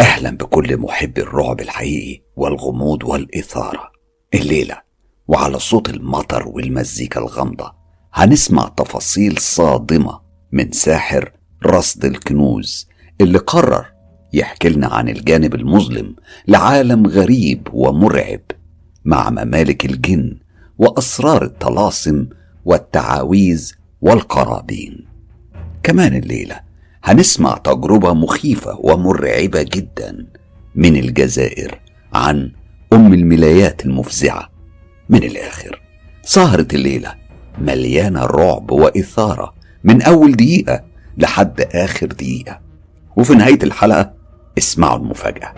أهلا بكل محبي الرعب الحقيقي والغموض والإثارة. الليلة وعلى صوت المطر والمزيكا الغامضة هنسمع تفاصيل صادمة من ساحر رصد الكنوز اللي قرر يحكي لنا عن الجانب المظلم لعالم غريب ومرعب مع ممالك الجن وأسرار الطلاسم والتعاويذ والقرابين. كمان الليلة هنسمع تجربة مخيفة ومرعبة جدا من الجزائر عن أم الملايات المفزعة. من الآخر سهرة الليلة مليانة رعب وإثارة من أول دقيقة لحد آخر دقيقة. وفي نهاية الحلقة اسمعوا المفاجأة.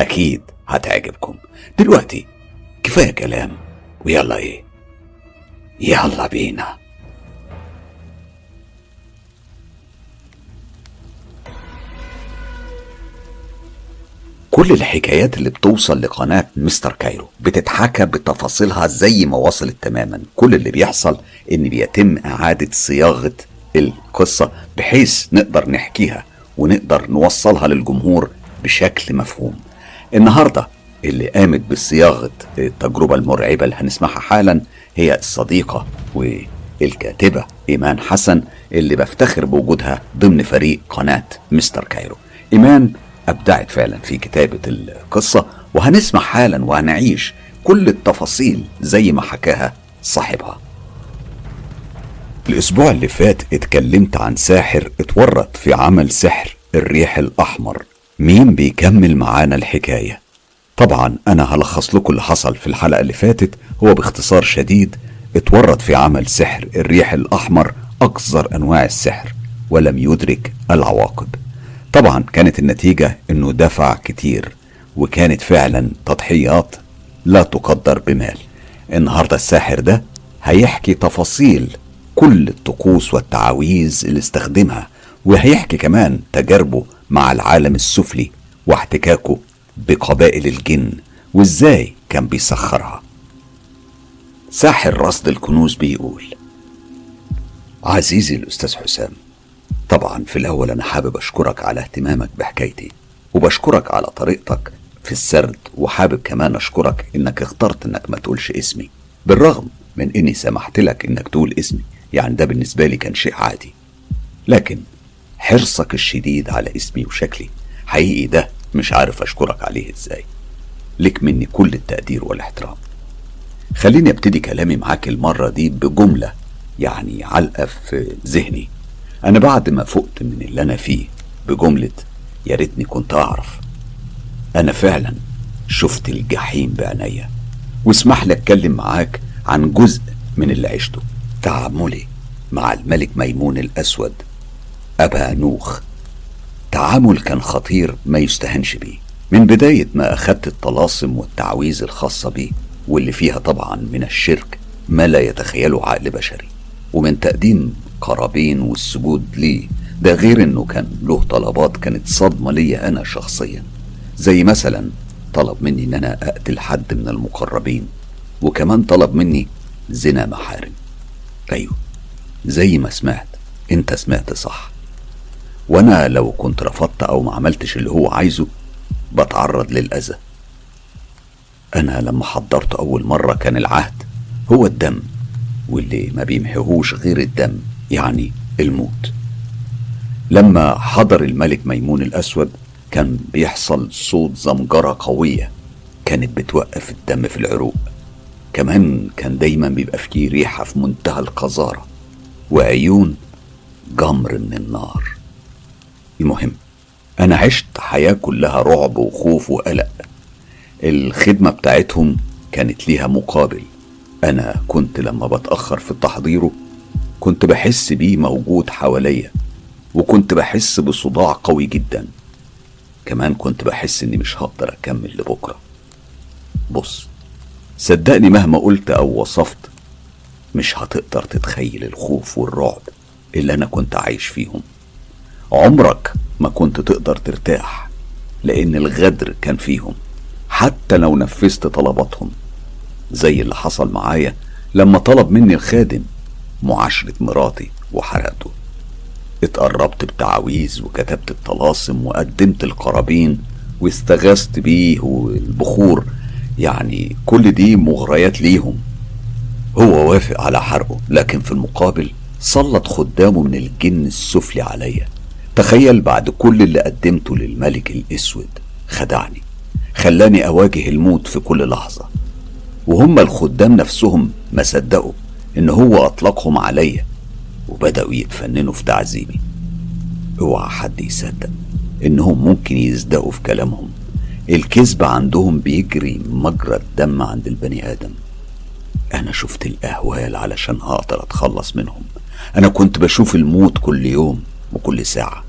أكيد هتعجبكم. دلوقتي كفاية كلام ويلا إيه؟ يلا بينا. كل الحكايات اللي بتوصل لقناة مستر كايرو بتتحكى بتفاصيلها زي ما وصلت تماما. كل اللي بيحصل إن بيتم إعادة صياغة القصة بحيث نقدر نحكيها ونقدر نوصلها للجمهور بشكل مفهوم. النهاردة اللي قامت بصياغة التجربة المرعبة اللي هنسمعها حالا هي الصديقة والكاتبة إيمان حسن اللي بفتخر بوجودها ضمن فريق قناة مستر كايرو. إيمان أبدعت فعلا في كتابة القصة وهنسمع حالا وهنعيش كل التفاصيل زي ما حكاها صاحبها. الأسبوع اللي فات اتكلمت عن ساحر اتورط في عمل سحر الريح الأحمر. مين بيكمل معانا الحكاية؟ طبعا أنا هلخص لكم اللي حصل في الحلقة اللي فاتت. هو باختصار شديد اتورط في عمل سحر الريح الأحمر أقذر أنواع السحر ولم يدرك العواقب. طبعا كانت النتيجة إنه دفع كتير وكانت فعلا تضحيات لا تقدر بمال. النهاردة الساحر ده هيحكي تفاصيل كل الطقوس والتعاويذ اللي استخدمها وهيحكي كمان تجاربه مع العالم السفلي واحتكاكه بقبائل الجن وإزاي كان بيسخرها. ساحر رصد الكنوز بيقول عزيزي الأستاذ حسام طبعا في الأول أنا حابب أشكرك على اهتمامك بحكايتي وبشكرك على طريقتك في السرد وحابب كمان أشكرك إنك اخترت إنك ما تقولش اسمي بالرغم من إني سمحت لك إنك تقول اسمي يعني ده بالنسبة لي كان شيء عادي. لكن حرصك الشديد على اسمي وشكلي حقيقي ده مش عارف أشكرك عليه إزاي. لك مني كل التقدير والاحترام. خليني أبتدي كلامي معاك المرة دي بجملة يعني علقة في ذهني. أنا بعد ما فقت من اللي أنا فيه بجملة يا ريتني كنت أعرف. أنا فعلا شفت الجحيم بعينيا واسمح لي أتكلم معاك عن جزء من اللي عشته. تعاملي مع الملك ميمون الأسود أبا نوخ. تعامل كان خطير ما يستهنش بيه. من بداية ما أخدت الطلاسم والتعويذ الخاصة بيه واللي فيها طبعا من الشرك ما لا يتخيله عقل بشري. ومن تقديم قرابين والسجود ليه ده غير إنه كان له طلبات كانت صدمة ليا أنا شخصيا. زي مثلا طلب مني إن أنا أقتل حد من المقربين وكمان طلب مني زنا محارم. أيوه زي ما سمعت. أنت سمعت صح. وأنا لو كنت رفضت أو ما عملتش اللي هو عايزه بتعرض للأذى. أنا لما حضرت أول مرة كان العهد هو الدم واللي ما بيمحيهوش غير الدم. يعني الموت. لما حضر الملك ميمون الأسود كان بيحصل صوت زمجرة قوية كانت بتوقف الدم في العروق. كمان كان دايما بيبقى فيه ريحة في منتهى القذارة وعيون جمر من النار. المهم أنا عشت حياة كلها رعب وخوف وقلق. الخدمة بتاعتهم كانت ليها مقابل. أنا كنت لما بتأخر في تحضيره كنت بحس بيه موجود حواليا وكنت بحس بصداع قوي جدا. كمان كنت بحس إني مش هقدر أكمل لبكرة. بص صدقني مهما قلت أو وصفت مش هتقدر تتخيل الخوف والرعب اللي أنا كنت عايش فيهم. عمرك ما كنت تقدر ترتاح لأن الغدر كان فيهم حتى لو نفذت طلباتهم. زي اللي حصل معايا لما طلب مني الخادم معاشرة مراتي وحرقته. اتقربت بتعاويذ وكتبت الطلاسم وقدمت القرابين واستغاثت بيه والبخور. يعني كل دي مغريات ليهم. هو وافق على حرقه لكن في المقابل سلط خدامه من الجن السفلي عليا. تخيل بعد كل اللي قدمته للملك الأسود. خدعني. خلاني أواجه الموت في كل لحظة. وهم الخدام نفسهم ما صدقوا. إن هو أطلقهم عليا. وبدأوا يتفننوا في تعذيبي. أوعى حد يصدق إنهم ممكن يصدقوا في كلامهم. الكذب عندهم بيجري مجرى الدم عند البني آدم. أنا شفت الأهوال علشان أقدر أتخلص منهم. أنا كنت بشوف الموت كل يوم وكل ساعة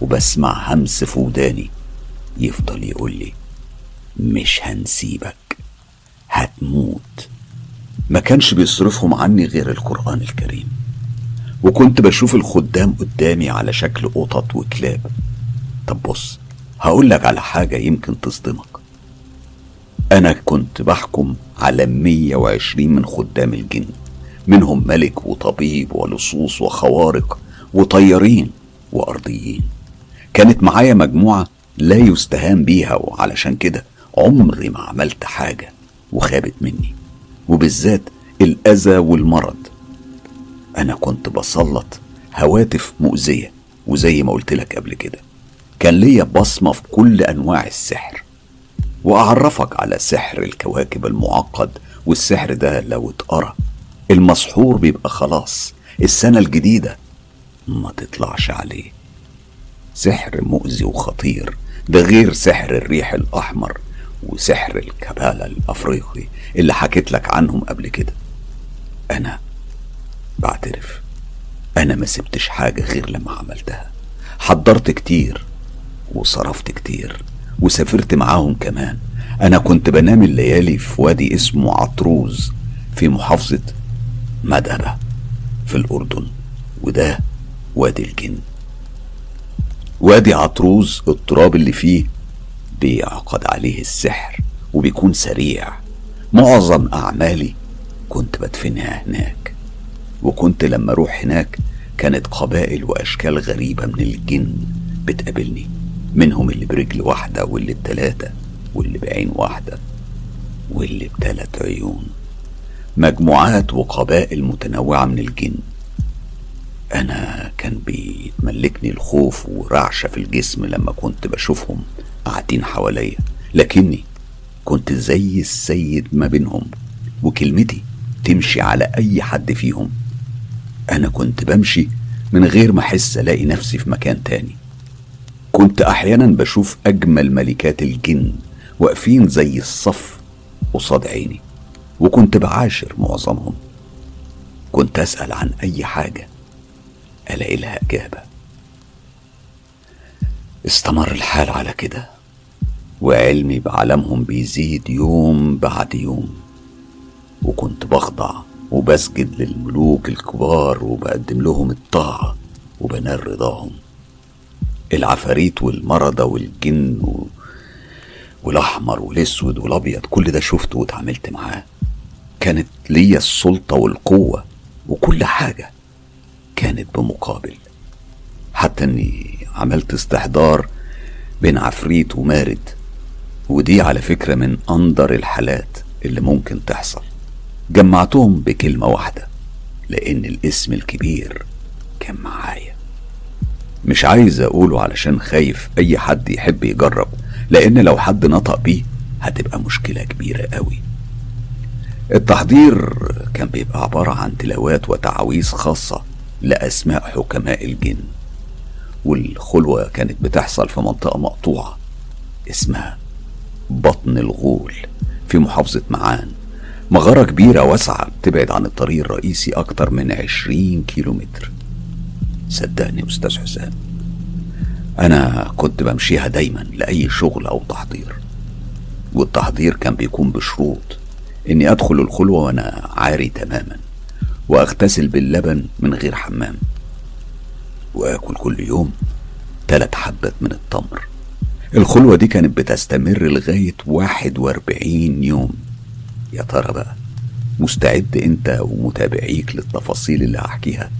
وبسمع همس في وداني. يفضل يقول لي مش هنسيبك هتموت. ما كانش بيصرفهم عني غير القرآن الكريم. وكنت بشوف الخدام قدامي على شكل قطط وكلاب. طب بص هقول لك على حاجة يمكن تصدمك. أنا كنت بحكم على 120 من خدام الجن. منهم ملك وطبيب ولصوص وخوارق وطيارين وأرضيين. كانت معايا مجموعة لا يستهان بيها وعلشان كده عمري ما عملت حاجة وخابت مني. وبالذات الأذى والمرض. أنا كنت بسلط هواتف مؤذية وزي ما قلت لك قبل كده كان ليا بصمة في كل أنواع السحر. وأعرفك على سحر الكواكب المعقد والسحر ده لو اتقرأ المسحور بيبقى خلاص السنة الجديدة ما تطلعش عليه. سحر مؤذي وخطير ده غير سحر الريح الأحمر وسحر الكبالة الأفريقي اللي حكيت لك عنهم قبل كده. أنا بعترف أنا ما سبتش حاجة غير لما عملتها. حضرت كتير وصرفت كتير وسافرت معاهم كمان. أنا كنت بنام الليالي في وادي اسمه عطروز في محافظة مدبة في الأردن وده وادي الجن. وادي عطروز التراب اللي فيه بيعقد عليه السحر وبيكون سريع. معظم أعمالي كنت بدفنها هناك. وكنت لما أروح هناك كانت قبائل وأشكال غريبة من الجن بتقابلني. منهم اللي برجل واحدة واللي بتلاتة واللي بعين واحدة واللي بتلات عيون. مجموعات وقبائل متنوعة من الجن. أنا كان بيتملكني الخوف ورعشة في الجسم لما كنت بشوفهم. قاعدين حواليا. لكني كنت زي السيد ما بينهم وكلمتي تمشي على أي حد فيهم. أنا كنت بمشي من غير ما أحس ألاقي نفسي في مكان تاني. كنت أحيانا بشوف أجمل ملكات الجن واقفين زي الصف قصاد عيني وكنت بعاشر معظمهم. كنت أسأل عن أي حاجة ألاقي لها إجابة. استمر الحال على كده. وعلمي بعالمهم بيزيد يوم بعد يوم. وكنت بخضع وبسجد للملوك الكبار وبقدم لهم الطاعة وبنال رضاهم. العفاريت والمرضى والجن و... والأحمر والأسود والأبيض كل ده شفته واتعاملت معاه. كانت ليا السلطة والقوة وكل حاجة كانت بمقابل. حتى إني عملت استحضار بين عفريت ومارد. ودي على فكرة من أندر الحالات اللي ممكن تحصل. جمعتهم بكلمة واحدة لأن الاسم الكبير كان معايا. مش عايز أقوله علشان خايف أي حد يحب يجرب لأن لو حد نطق بيه هتبقى مشكلة كبيرة قوي. التحضير كان بيبقى عبارة عن تلاوات وتعاويذ خاصة لأسماء حكماء الجن والخلوة كانت بتحصل في منطقة مقطوعة اسمها بطن الغول في محافظة معان. مغارة كبيرة واسعة بتبعد عن الطريق الرئيسي أكتر من عشرين كيلو متر صدقني أستاذ حسام أنا كنت بمشيها دايما لأي شغل أو تحضير والتحضير كان بيكون بشروط إني أدخل الخلوة وأنا عاري تماما وأغتسل باللبن من غير حمام وآكل كل يوم تلات حبات من التمر. الخلوة دي كانت بتستمر لغاية واحد واربعين يوم. يا ترى بقى مستعد انت ومتابعيك للتفاصيل اللي هحكيها؟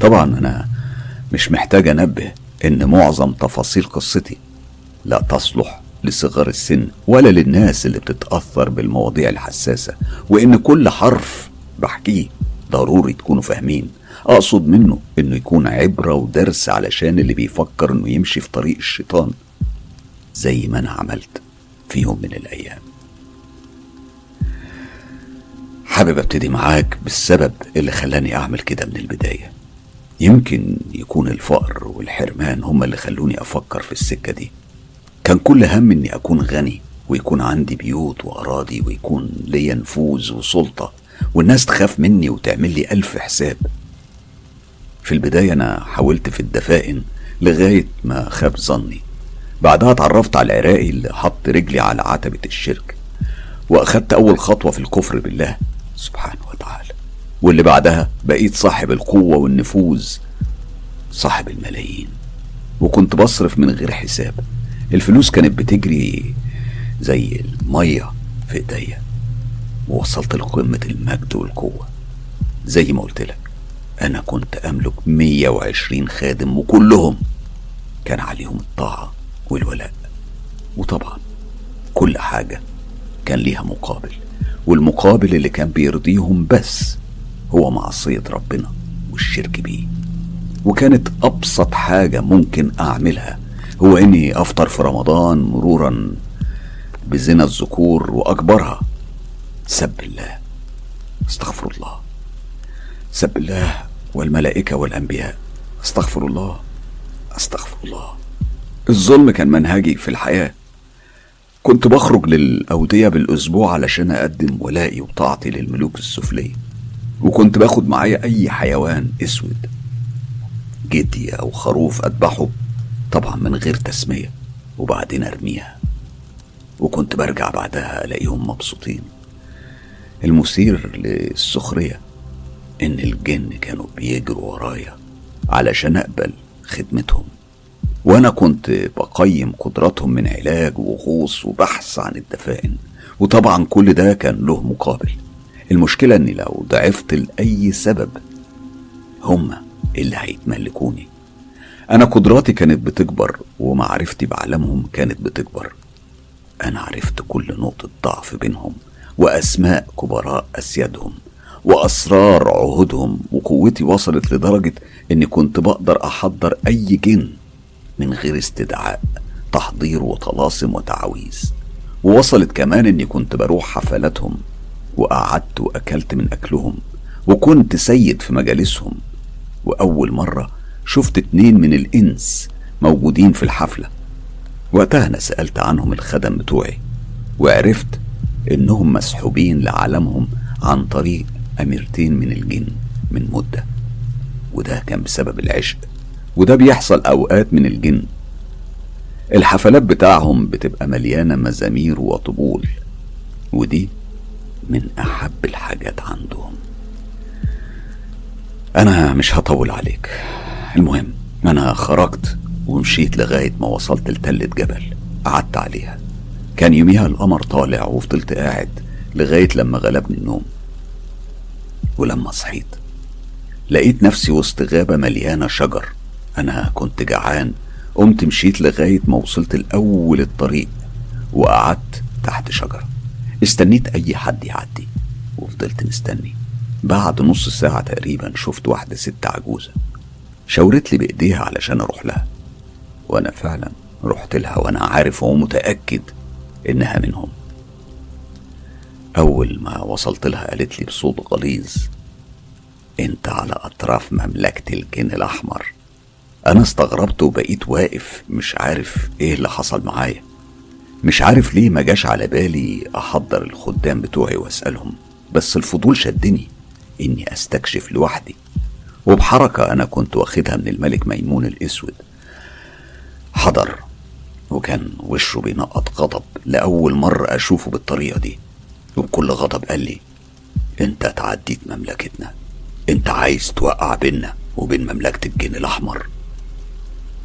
طبعا أنا مش محتاج أنبه إن معظم تفاصيل قصتي لا تصلح لصغار السن ولا للناس اللي بتتأثر بالمواضيع الحساسة وإن كل حرف بحكيه ضروري تكونوا فاهمين. أقصد منه إنه يكون عبرة ودرس علشان اللي بيفكر إنه يمشي في طريق الشيطان زي ما أنا عملت في يوم من الأيام. حابب أبتدي معاك بالسبب اللي خلاني أعمل كده من البداية. يمكن يكون الفقر والحرمان هما اللي خلوني أفكر في السكة دي. كان كل هم إني أكون غني ويكون عندي بيوت وأراضي ويكون ليا نفوذ وسلطة. والناس تخاف مني وتعمل لي ألف حساب. في البداية أنا حاولت في الدفائن لغاية ما خاب ظني. بعدها اتعرفت على العراقي اللي حط رجلي على عتبة الشرك. وأخدت أول خطوة في الكفر بالله سبحانه وتعالى. واللي بعدها بقيت صاحب القوة والنفوذ صاحب الملايين. وكنت بصرف من غير حساب. الفلوس كانت بتجري زي المية في إيديا. ووصلت لقمة المجد والقوة. زي ما قلت لك أنا كنت أملك 120 خادم وكلهم كان عليهم الطاعة والولاء. وطبعا كل حاجة كان ليها مقابل والمقابل اللي كان بيرضيهم بس هو معصية ربنا والشرك بيه. وكانت أبسط حاجة ممكن أعملها هو إني أفطر في رمضان مرورا بزنا الذكور وأكبرها. سب الله. استغفر الله. سب الله والملائكة والأنبياء. استغفر الله. استغفر الله. الظلم كان منهجي في الحياة. كنت بخرج للأودية بالأسبوع علشان أقدم ولائي وطاعتي للملوك السفلية وكنت باخد معايا أي حيوان أسود. جدي أو خروف أذبحه طبعا من غير تسمية وبعدين أرميها. وكنت برجع بعدها ألاقيهم مبسوطين. المثير للسخرية إن الجن كانوا بيجروا ورايا علشان أقبل خدمتهم. وأنا كنت بقيم قدراتهم من علاج وغوص وبحث عن الدفائن وطبعا كل ده كان له مقابل. المشكلة إني لو ضعفت لأي سبب هما اللي هيتملكوني. أنا قدراتي كانت بتكبر ومعرفتي بعالمهم كانت بتكبر. أنا عرفت كل نقطة ضعف بينهم. وأسماء كبراء أسيادهم وأسرار عهودهم وقوتي وصلت لدرجة إني كنت بقدر أحضر أي جن من غير استدعاء تحضير وطلاسم وتعاويذ. ووصلت كمان إني كنت بروح حفلاتهم وقعدت وأكلت من أكلهم وكنت سيد في مجالسهم. وأول مرة شفت اتنين من الإنس موجودين في الحفلة. وقتها أنا سألت عنهم الخدم بتوعي وعرفت إنهم مسحوبين لعالمهم عن طريق أميرتين من الجن من مدة. وده كان بسبب العشق. وده بيحصل أوقات من الجن. الحفلات بتاعهم بتبقى مليانة مزامير وطبول. ودي من أحب الحاجات عندهم. أنا مش هطول عليك. المهم أنا خرجت ومشيت لغاية ما وصلت لتلة جبل. قعدت عليها. كان يوميها القمر طالع وفضلت قاعد لغاية لما غلبني النوم. ولما صحيت لقيت نفسي وسط غابة مليانة شجر. أنا كنت جعان قمت مشيت لغاية ما وصلت لأول الطريق وقعدت تحت شجرة استنيت أي حد يعدي وفضلت مستني. بعد نص ساعة تقريبا شفت واحدة ست عجوزة شاورت لي بإيديها علشان أروح لها. وأنا فعلا رحت لها وأنا عارف ومتأكد إنها منهم. أول ما وصلت لها قالت لي بصوت غليظ أنت على أطراف مملكة الجن الأحمر. أنا استغربت وبقيت واقف مش عارف إيه اللي حصل معايا. مش عارف ليه ما جاش على بالي أحضر الخدام بتوعي وأسألهم بس الفضول شدني إني أستكشف لوحدي. وبحركة أنا كنت واخدها من الملك ميمون الأسود. حضر. وكان وشه بينقط غضب لأول مرة أشوفه بالطريقة دي. وبكل غضب قال لي أنت تعديت مملكتنا. أنت عايز توقع بينا وبين مملكة الجن الأحمر.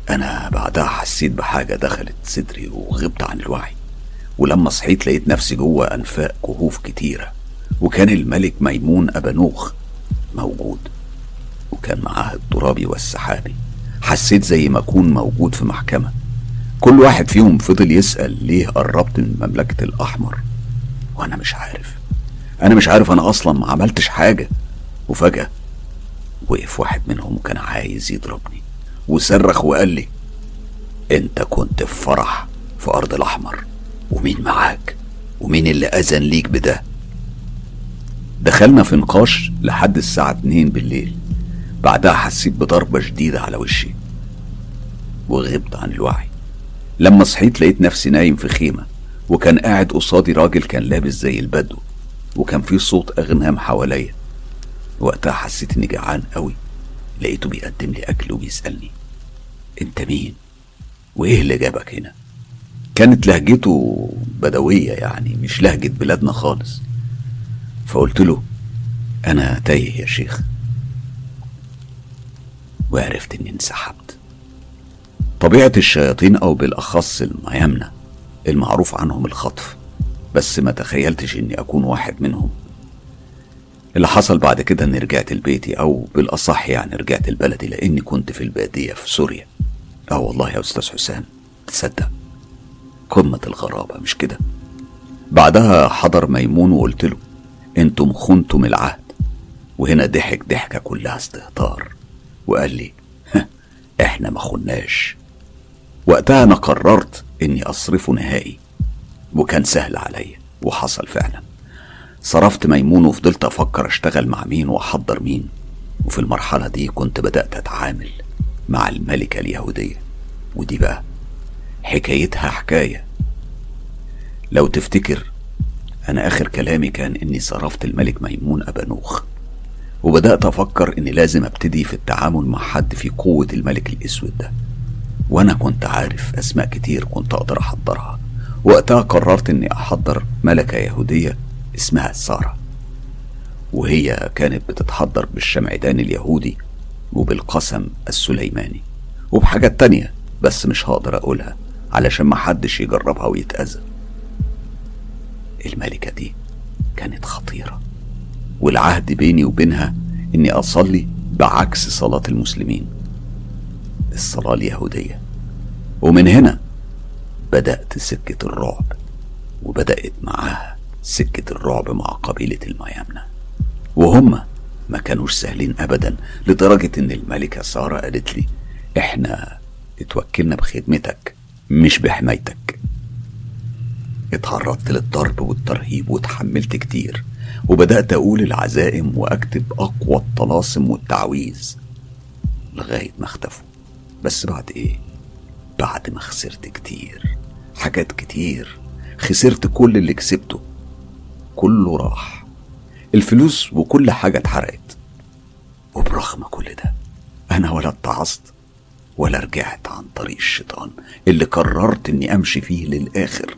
أنا بعدها حسيت بحاجة دخلت صدري وغبت عن الوعي. ولما صحيت لقيت نفسي جوه أنفاق كهوف كتيرة. وكان الملك ميمون أبانوخ موجود. وكان معاه الترابي والسحابي. حسيت زي ما أكون موجود في محكمة. كل واحد فيهم فضل يسأل ليه قربت من مملكة الأحمر؟ وأنا مش عارف. أنا مش عارف أنا أصلا ما عملتش حاجة. وفجأة وقف واحد منهم وكان عايز يضربني. وصرخ وقال لي أنت كنت في فرح في أرض الأحمر. ومين معاك؟ ومين اللي أذن ليك بده؟ دخلنا في نقاش لحد الساعة اتنين بالليل. بعدها حسيت بضربة شديدة على وشي. وغبت عن الوعي. لما صحيت لقيت نفسي نايم في خيمة وكان قاعد قصادي راجل كان لابس زي البدو وكان في صوت أغنام حواليا وقتها حسيت إني جعان قوي لقيته بيقدم لي أكل وبيسألني أنت مين؟ وإيه اللي جابك هنا؟ كانت لهجته بدوية يعني مش لهجة بلادنا خالص فقلت له أنا تايه يا شيخ وعرفت إني انسحبت طبيعة الشياطين أو بالأخص الميامنة المعروف عنهم الخطف بس ما تخيلتش إني أكون واحد منهم. اللي حصل بعد كده إني رجعت لبيتي أو بالأصح يعني رجعت لبلدي لأني كنت في البادية في سوريا. آه والله يا أستاذ حسام تصدق؟ قمة الغرابة مش كده؟ بعدها حضر ميمون وقلت له أنتم خنتم العهد. وهنا ضحك ضحكة كلها استهتار. وقال لي إحنا ما خناش. وقتها أنا قررت إني اصرفه نهائي. وكان سهل عليا وحصل فعلا. صرفت ميمون وفضلت أفكر أشتغل مع مين وأحضر مين. وفي المرحلة دي كنت بدأت أتعامل مع الملكة اليهودية. ودي بقى حكايتها حكاية. لو تفتكر أنا آخر كلامي كان إني صرفت الملك ميمون أبانوخ وبدأت أفكر إني لازم أبتدي في التعامل مع حد في قوة الملك الأسود ده. وأنا كنت عارف أسماء كتير كنت أقدر أحضرها. وقتها قررت إني أحضر ملكة يهودية اسمها سارة. وهي كانت بتتحضر بالشمعدان اليهودي وبالقسم السليماني. وبحاجات تانية بس مش هقدر أقولها علشان محدش يجربها ويتأذى. الملكة دي كانت خطيرة. والعهد بيني وبينها إني أصلي بعكس صلاة المسلمين. الصلاة اليهودية. ومن هنا بدأت سكة الرعب وبدأت معاها سكة الرعب مع قبيلة الميامنة. وهم ما كانوش سهلين أبدا لدرجة إن الملكة سارة قالت لي إحنا اتوكلنا بخدمتك مش بحمايتك. اتعرضت للضرب والترهيب وتحملت كتير وبدأت أقول العزائم وأكتب أقوى الطلاسم والتعويذ لغاية ما اختفوا. بس بعد إيه؟ بعد ما خسرت كتير. حاجات كتير. خسرت كل اللي كسبته. كله راح. الفلوس وكل حاجة اتحرقت. وبرغم كل ده أنا ولا اتعظت ولا رجعت عن طريق الشيطان اللي قررت إني أمشي فيه للآخر.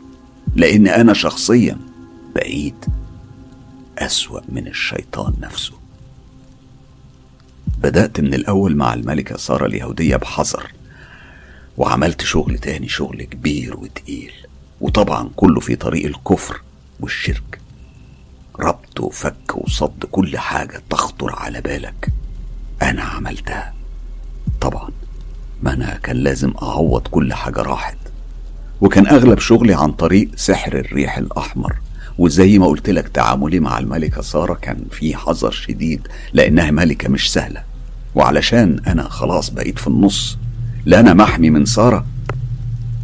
لأن أنا شخصيا بقيت أسوأ من الشيطان نفسه. بدأت من الأول مع الملكة سارة اليهودية بحذر وعملت شغل تاني شغل كبير وتقيل وطبعا كله في طريق الكفر والشرك. ربط وفك وصد كل حاجة تخطر على بالك. أنا عملتها. طبعا ما أنا كان لازم أعوض كل حاجة راحت. وكان أغلب شغلي عن طريق سحر الريح الأحمر. وزي ما قلت لك تعاملي مع الملكة سارة كان فيه حذر شديد لأنها ملكة مش سهلة. وعلشان أنا خلاص بقيت في النص لا أنا محمي من سارة.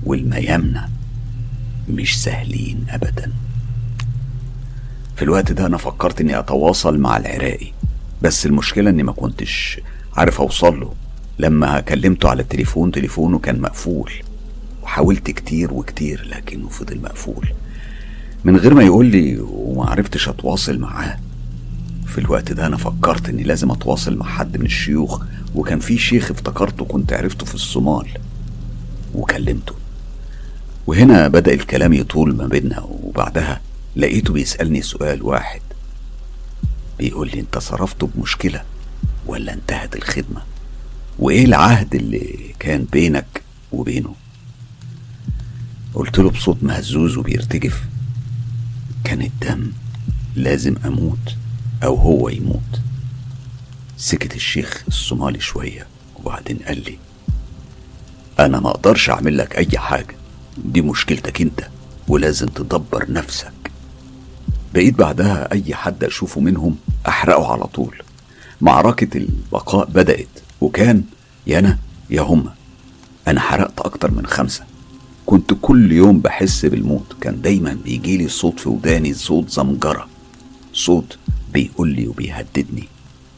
والميامنة مش سهلين أبدا. في الوقت ده أنا فكرت إني أتواصل مع العراقي بس المشكلة إني ما كنتش عارف أوصل له. لما كلمته على التليفون تليفونه كان مقفول وحاولت كتير وكتير لكنه فضل مقفول. من غير ما يقول لي وما عرفتش أتواصل معاه. في الوقت ده أنا فكرت إني لازم أتواصل مع حد من الشيوخ وكان في شيخ افتكرته كنت عرفته في الصومال وكلمته. وهنا بدأ الكلام يطول ما بيننا وبعدها لقيته بيسألني سؤال واحد. بيقول لي أنت صرفته بمشكلة ولا انتهت الخدمة؟ وإيه العهد اللي كان بينك وبينه؟ قلت له بصوت مهزوز وبيرتجف كان الدم لازم أموت. أو هو يموت. سكت الشيخ الصومالي شوية وبعدين قال لي أنا ما أقدرش أعمل لك أي حاجة. دي مشكلتك أنت ولازم تدبر نفسك. بقيت بعدها أي حد أشوفه منهم أحرقه على طول. معركة البقاء بدأت وكان يا أنا يا هما أنا حرقت أكتر من خمسة. كنت كل يوم بحس بالموت. كان دايما بيجيلي صوت في وداني صوت زمجرة صوت بيقول لي وبيهددني.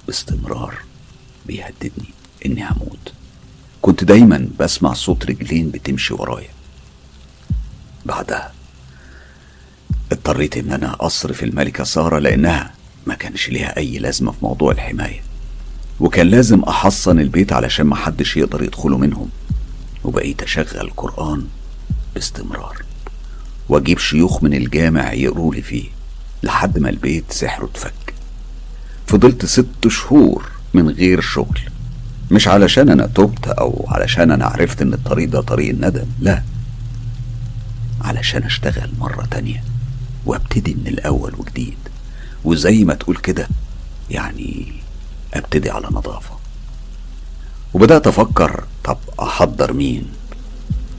باستمرار بيهددني إني هموت. كنت دايما بسمع صوت رجلين بتمشي ورايا. بعدها اضطريت إن أنا أصرف الملكة سارة لأنها ما كانش ليها أي لازمة في موضوع الحماية. وكان لازم أحصن البيت علشان ما حدش يقدر يدخله منهم. وبقيت أشغل قرآن باستمرار. وأجيب شيوخ من الجامع يقروا لي فيه لحد ما البيت سحره اتفك. فضلت ست شهور من غير شغل. مش علشان أنا تبت أو علشان أنا عرفت إن الطريق ده طريق الندم لا. علشان أشتغل مرة تانية وأبتدي من الأول وجديد. وزي ما تقول كده يعني أبتدي على نظافة. وبدأت أفكر طب أحضر مين؟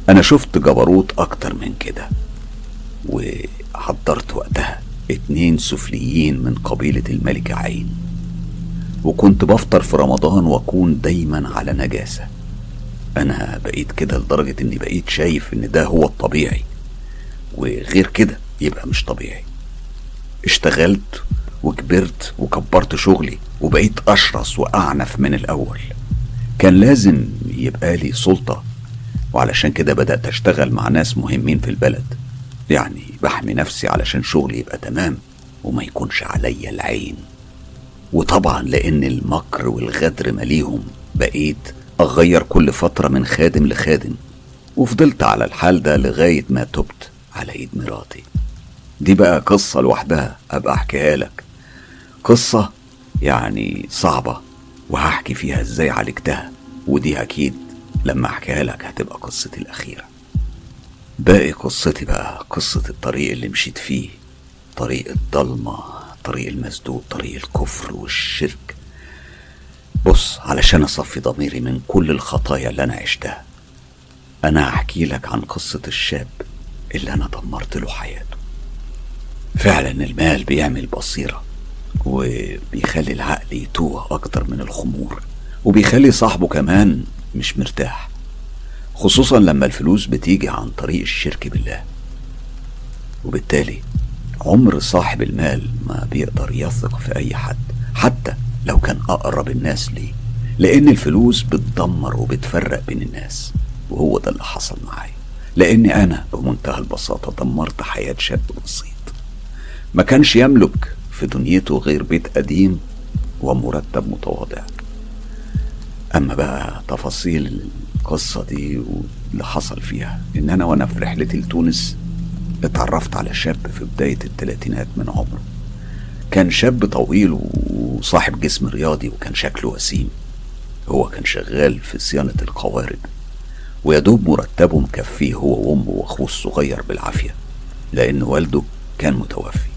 أنا شفت جبروت أكتر من كده وحضرت وقتها. اتنين سفليين من قبيلة الملكة عين. وكنت بفطر في رمضان وأكون دايما على نجاسة. أنا بقيت كده لدرجة إني بقيت شايف إن ده هو الطبيعي. وغير كده يبقى مش طبيعي. اشتغلت وكبرت وكبرت شغلي وبقيت أشرس وأعنف من الأول. كان لازم يبقى لي سلطة وعلشان كده بدأت أشتغل مع ناس مهمين في البلد. يعني بحمي نفسي علشان شغلي يبقى تمام وما يكونش عليا العين. وطبعا لأن المكر والغدر مليهم بقيت أغير كل فترة من خادم لخادم وفضلت على الحال ده لغاية ما تبت على إيد مراتي. دي بقى قصة لوحدها أبقى أحكيها لك. قصة يعني صعبة وهحكي فيها إزاي عالجتها ودي أكيد لما أحكيها لك هتبقى قصتي الأخيرة. باقي قصتي بقى قصة الطريق اللي مشيت فيه طريق الضلمة طريق المسدود طريق الكفر والشرك. بص علشان أصفي ضميري من كل الخطايا اللي أنا عشتها أنا هحكي لك عن قصة الشاب اللي أنا دمرت له حياته. فعلا المال بيعمل بصيرة وبيخلي العقل يتوه أكتر من الخمور وبيخلي صاحبه كمان مش مرتاح. خصوصا لما الفلوس بتيجي عن طريق الشرك بالله. وبالتالي عمر صاحب المال ما بيقدر يثق في أي حد حتى لو كان أقرب الناس ليه. لأن الفلوس بتدمر وبتفرق بين الناس وهو ده اللي حصل معايا. لأني أنا بمنتهى البساطة دمرت حياة شاب بسيط. ما كانش يملك في دنيته غير بيت قديم ومرتب متواضع. أما بقى تفاصيل القصة دي واللي حصل فيها. إن أنا وأنا في رحلتي لتونس اتعرفت على شاب في بداية الثلاثينات من عمره. كان شاب طويل وصاحب جسم رياضي وكان شكله وسيم. هو كان شغال في صيانة القوارب ويدوب مرتبه مكفيه هو وأمه وأخوه الصغير بالعافية لأن والده كان متوفي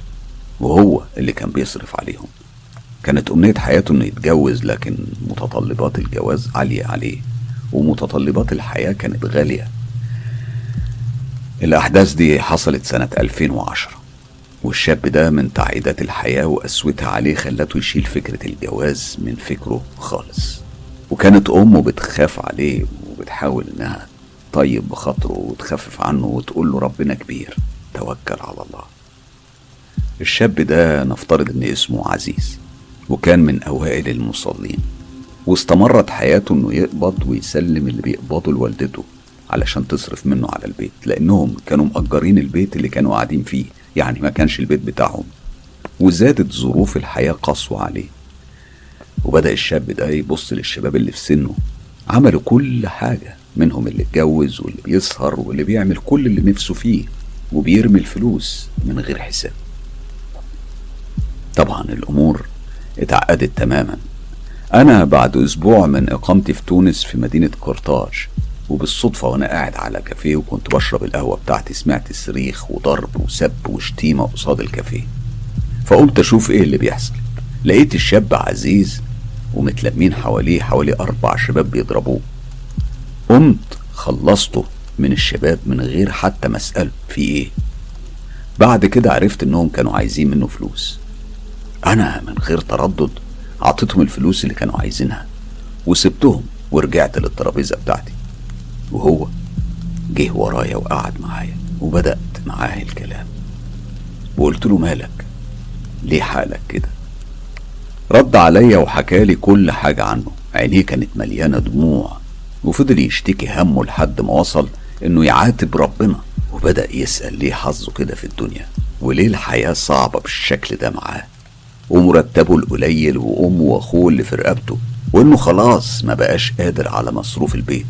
وهو اللي كان بيصرف عليهم. كانت أمنية حياته إنه يتجوز لكن متطلبات الجواز عالية عليه. ومتطلبات الحياة كانت غالية. الأحداث دي حصلت سنة 2010 والشاب ده من تعقيدات الحياة وقسوتها عليه خلته يشيل فكرة الجواز من فكره خالص. وكانت أمه بتخاف عليه وبتحاول إنها طيب بخاطره وتخفف عنه وتقول له ربنا كبير توكل على الله. الشاب ده نفترض إن اسمه عزيز وكان من أوائل المصلين. واستمرت حياته إنه يقبض ويسلم اللي بيقبضه لوالدته علشان تصرف منه على البيت لأنهم كانوا مأجرين البيت اللي كانوا قاعدين فيه يعني ما كانش البيت بتاعهم. وزادت ظروف الحياة قسوة عليه. وبدأ الشاب ده يبص للشباب اللي في سنه. عملوا كل حاجة منهم اللي اتجوز واللي بيسهر واللي بيعمل كل اللي نفسه فيه وبيرمي الفلوس من غير حساب. طبعا الأمور اتعقدت تماما. أنا بعد أسبوع من إقامتي في تونس في مدينة قرطاج وبالصدفة وأنا قاعد على كافيه وكنت بشرب القهوة بتاعتي سمعت صريخ وضرب وسب وشتيمة قصاد الكافيه. فقمت أشوف إيه اللي بيحصل. لقيت الشاب عزيز ومتلمين حواليه حوالي أربع شباب بيضربوه. قمت خلصته من الشباب من غير حتى ما أسأله في إيه. بعد كده عرفت إنهم كانوا عايزين منه فلوس. أنا من غير تردد أعطيتهم الفلوس اللي كانوا عايزينها وسبتهم ورجعت للترابيزة بتاعتي. وهو جه ورايا وقعد معايا وبدأت معاه الكلام. وقلت له مالك؟ ليه حالك كده؟ رد عليا وحكالي كل حاجة عنه. عينيه كانت مليانة دموع وفضل يشتكي همه لحد ما وصل إنه يعاتب ربنا. وبدأ يسأل ليه حظه كده في الدنيا وليه الحياة صعبة بالشكل ده معاه. ومرتبه القليل وأمه وأخوه اللي في رقبته وإنه خلاص ما بقاش قادر على مصروف البيت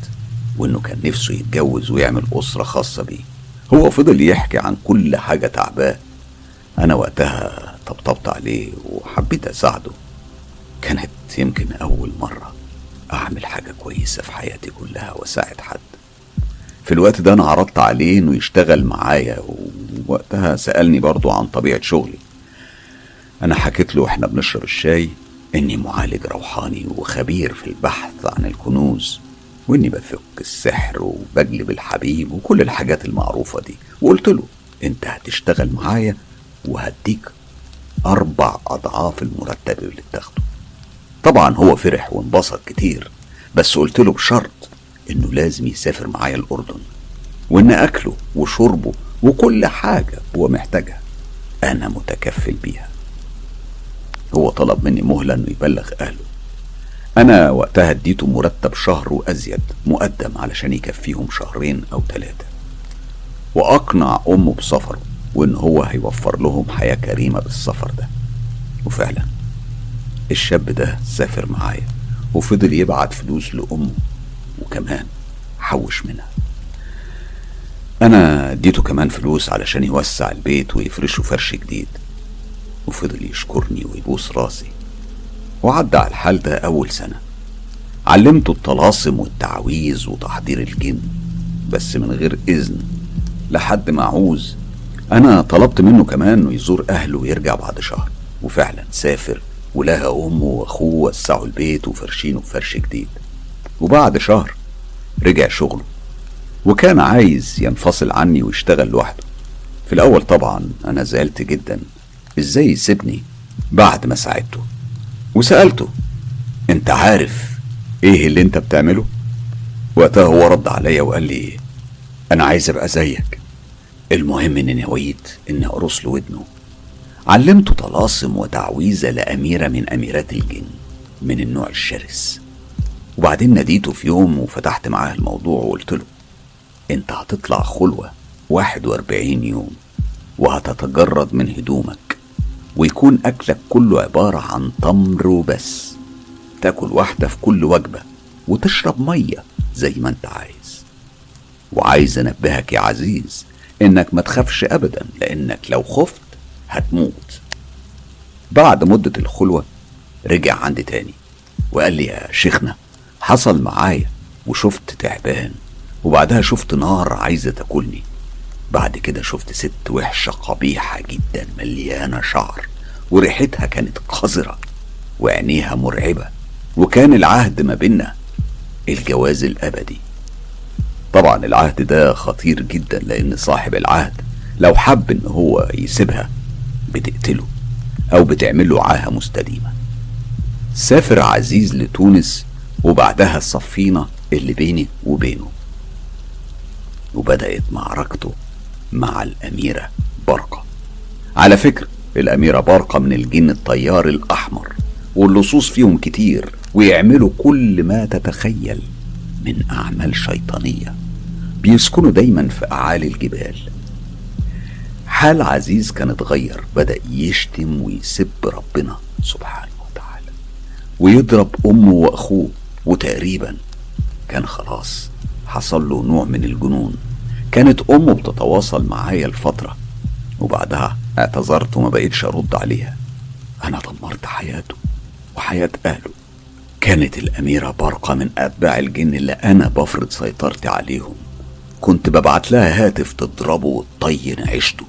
وإنه كان نفسه يتجوز ويعمل أسرة خاصة بيه. هو فضل يحكي عن كل حاجة تعباه. أنا وقتها طبطبت عليه وحبيت أساعده. كانت يمكن أول مرة أعمل حاجة كويسة في حياتي كلها وأساعد حد. في الوقت ده أنا عرضت عليه إنه يشتغل معايا ووقتها سألني برضو عن طبيعة شغلي. أنا حكيت له إحنا بنشرب الشاي إني معالج روحاني وخبير في البحث عن الكنوز وإني بفك السحر وبجلب الحبيب وكل الحاجات المعروفة دي. وقلت له أنت هتشتغل معايا وهديك أربع أضعاف المرتب اللي بتاخده. طبعا هو فرح وانبسط كتير بس قلت له بشرط إنه لازم يسافر معايا الأردن وإن أكله وشربه وكل حاجة هو محتاجها أنا متكفل بيها. هو طلب مني مهلة إنه يبلغ أهله. أنا وقتها اديته مرتب شهر وأزيد مقدم علشان يكفيهم شهرين أو ثلاثة وأقنع أمه بسفره وإن هو هيوفر لهم حياة كريمة بالسفر ده. وفعلا الشاب ده سافر معايا وفضل يبعت فلوس لأمه وكمان حوش منها. أنا اديته كمان فلوس علشان يوسع البيت ويفرشه فرش جديد. وفضل يشكرني ويبوس راسي. وعدى على الحال ده أول سنة. علمته الطلاسم والتعويذ وتحضير الجن. بس من غير إذن. لحد ما عوز أنا طلبت منه كمان إنه يزور أهله ويرجع بعد شهر. وفعلا سافر. ولقى أمه وأخوه وسعوا البيت وفرشينه بفرش جديد. وبعد شهر رجع شغله. وكان عايز ينفصل عني ويشتغل لوحده. في الأول طبعا أنا زعلت جدا. إزاي يسيبني بعد ما ساعدته؟ وسألته أنت عارف إيه اللي أنت بتعمله؟ وقتها هو رد عليا وقال لي أنا عايز أبقى زيك. المهم إني نويت إني أقرص له ودنه. علمته طلاسم وتعويذة لأميرة من أميرات الجن من النوع الشرس. وبعدين ناديته في يوم وفتحت معاه الموضوع وقلت له أنت هتطلع واحد وأربعين يوم وهتتجرد من هدومك. ويكون أكلك كله عبارة عن تمر وبس. تاكل واحدة في كل وجبة وتشرب مية زي ما أنت عايز. وعايز أنبهك يا عزيز إنك ما تخافش ابدا لإنك لو خفت هتموت. بعد مدة الخلوة رجع عندي تاني وقال لي يا شيخنا حصل معايا وشفت تعبان وبعدها شفت نار عايزة تاكلني. بعد كده شفت ست وحشة قبيحة جدا مليانة شعر وريحتها كانت قذرة وعينيها مرعبة وكان العهد ما بينا الجواز الأبدي. طبعا العهد ده خطير جدا لأن صاحب العهد لو حب إن هو يسيبها بتقتله أو بتعمله عاهة مستديمة. سافر عزيز لتونس وبعدها الصفينة اللي بيني وبينه وبدأت معركته مع الأميرة برقة على فكرة الأميرة برقة من الجن الطيار الأحمر واللصوص فيهم كتير ويعملوا كل ما تتخيل من أعمال شيطانية. بيسكنوا دايما في أعالي الجبال. حال عزيز كان اتغير بدأ يشتم ويسب ربنا سبحانه وتعالى ويضرب أمه وأخوه وتقريبا كان خلاص حصل له نوع من الجنون. كانت أمه بتتواصل معايا الفترة وبعدها اعتذرت وما بقيتش أرد عليها. أنا دمرت حياته وحياة أهله. كانت الأميرة برقة من أتباع الجن اللي أنا بفرض سيطرتي عليهم. كنت ببعت لها هاتف تضربه وتطين عيشته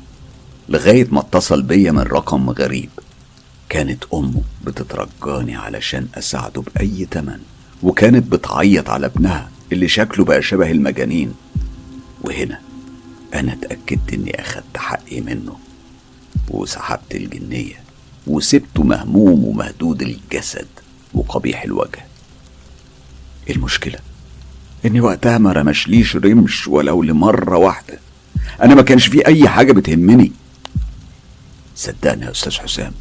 لغاية ما اتصل بيا من رقم غريب. كانت أمه بتترجاني علشان أساعده بأي تمن وكانت بتعيط على ابنها اللي شكله بقى شبه المجانين. وهنا أنا اتأكدت إني أخدت حقي منه وسحبت الجنية وسبته مهموم ومهدود الجسد وقبيح الوجه. المشكلة؟ إني وقتها ما رمشليش رمش ولو لمرة واحدة. أنا ما كانش في أي حاجة بتهمني. صدقني يا أستاذ حسام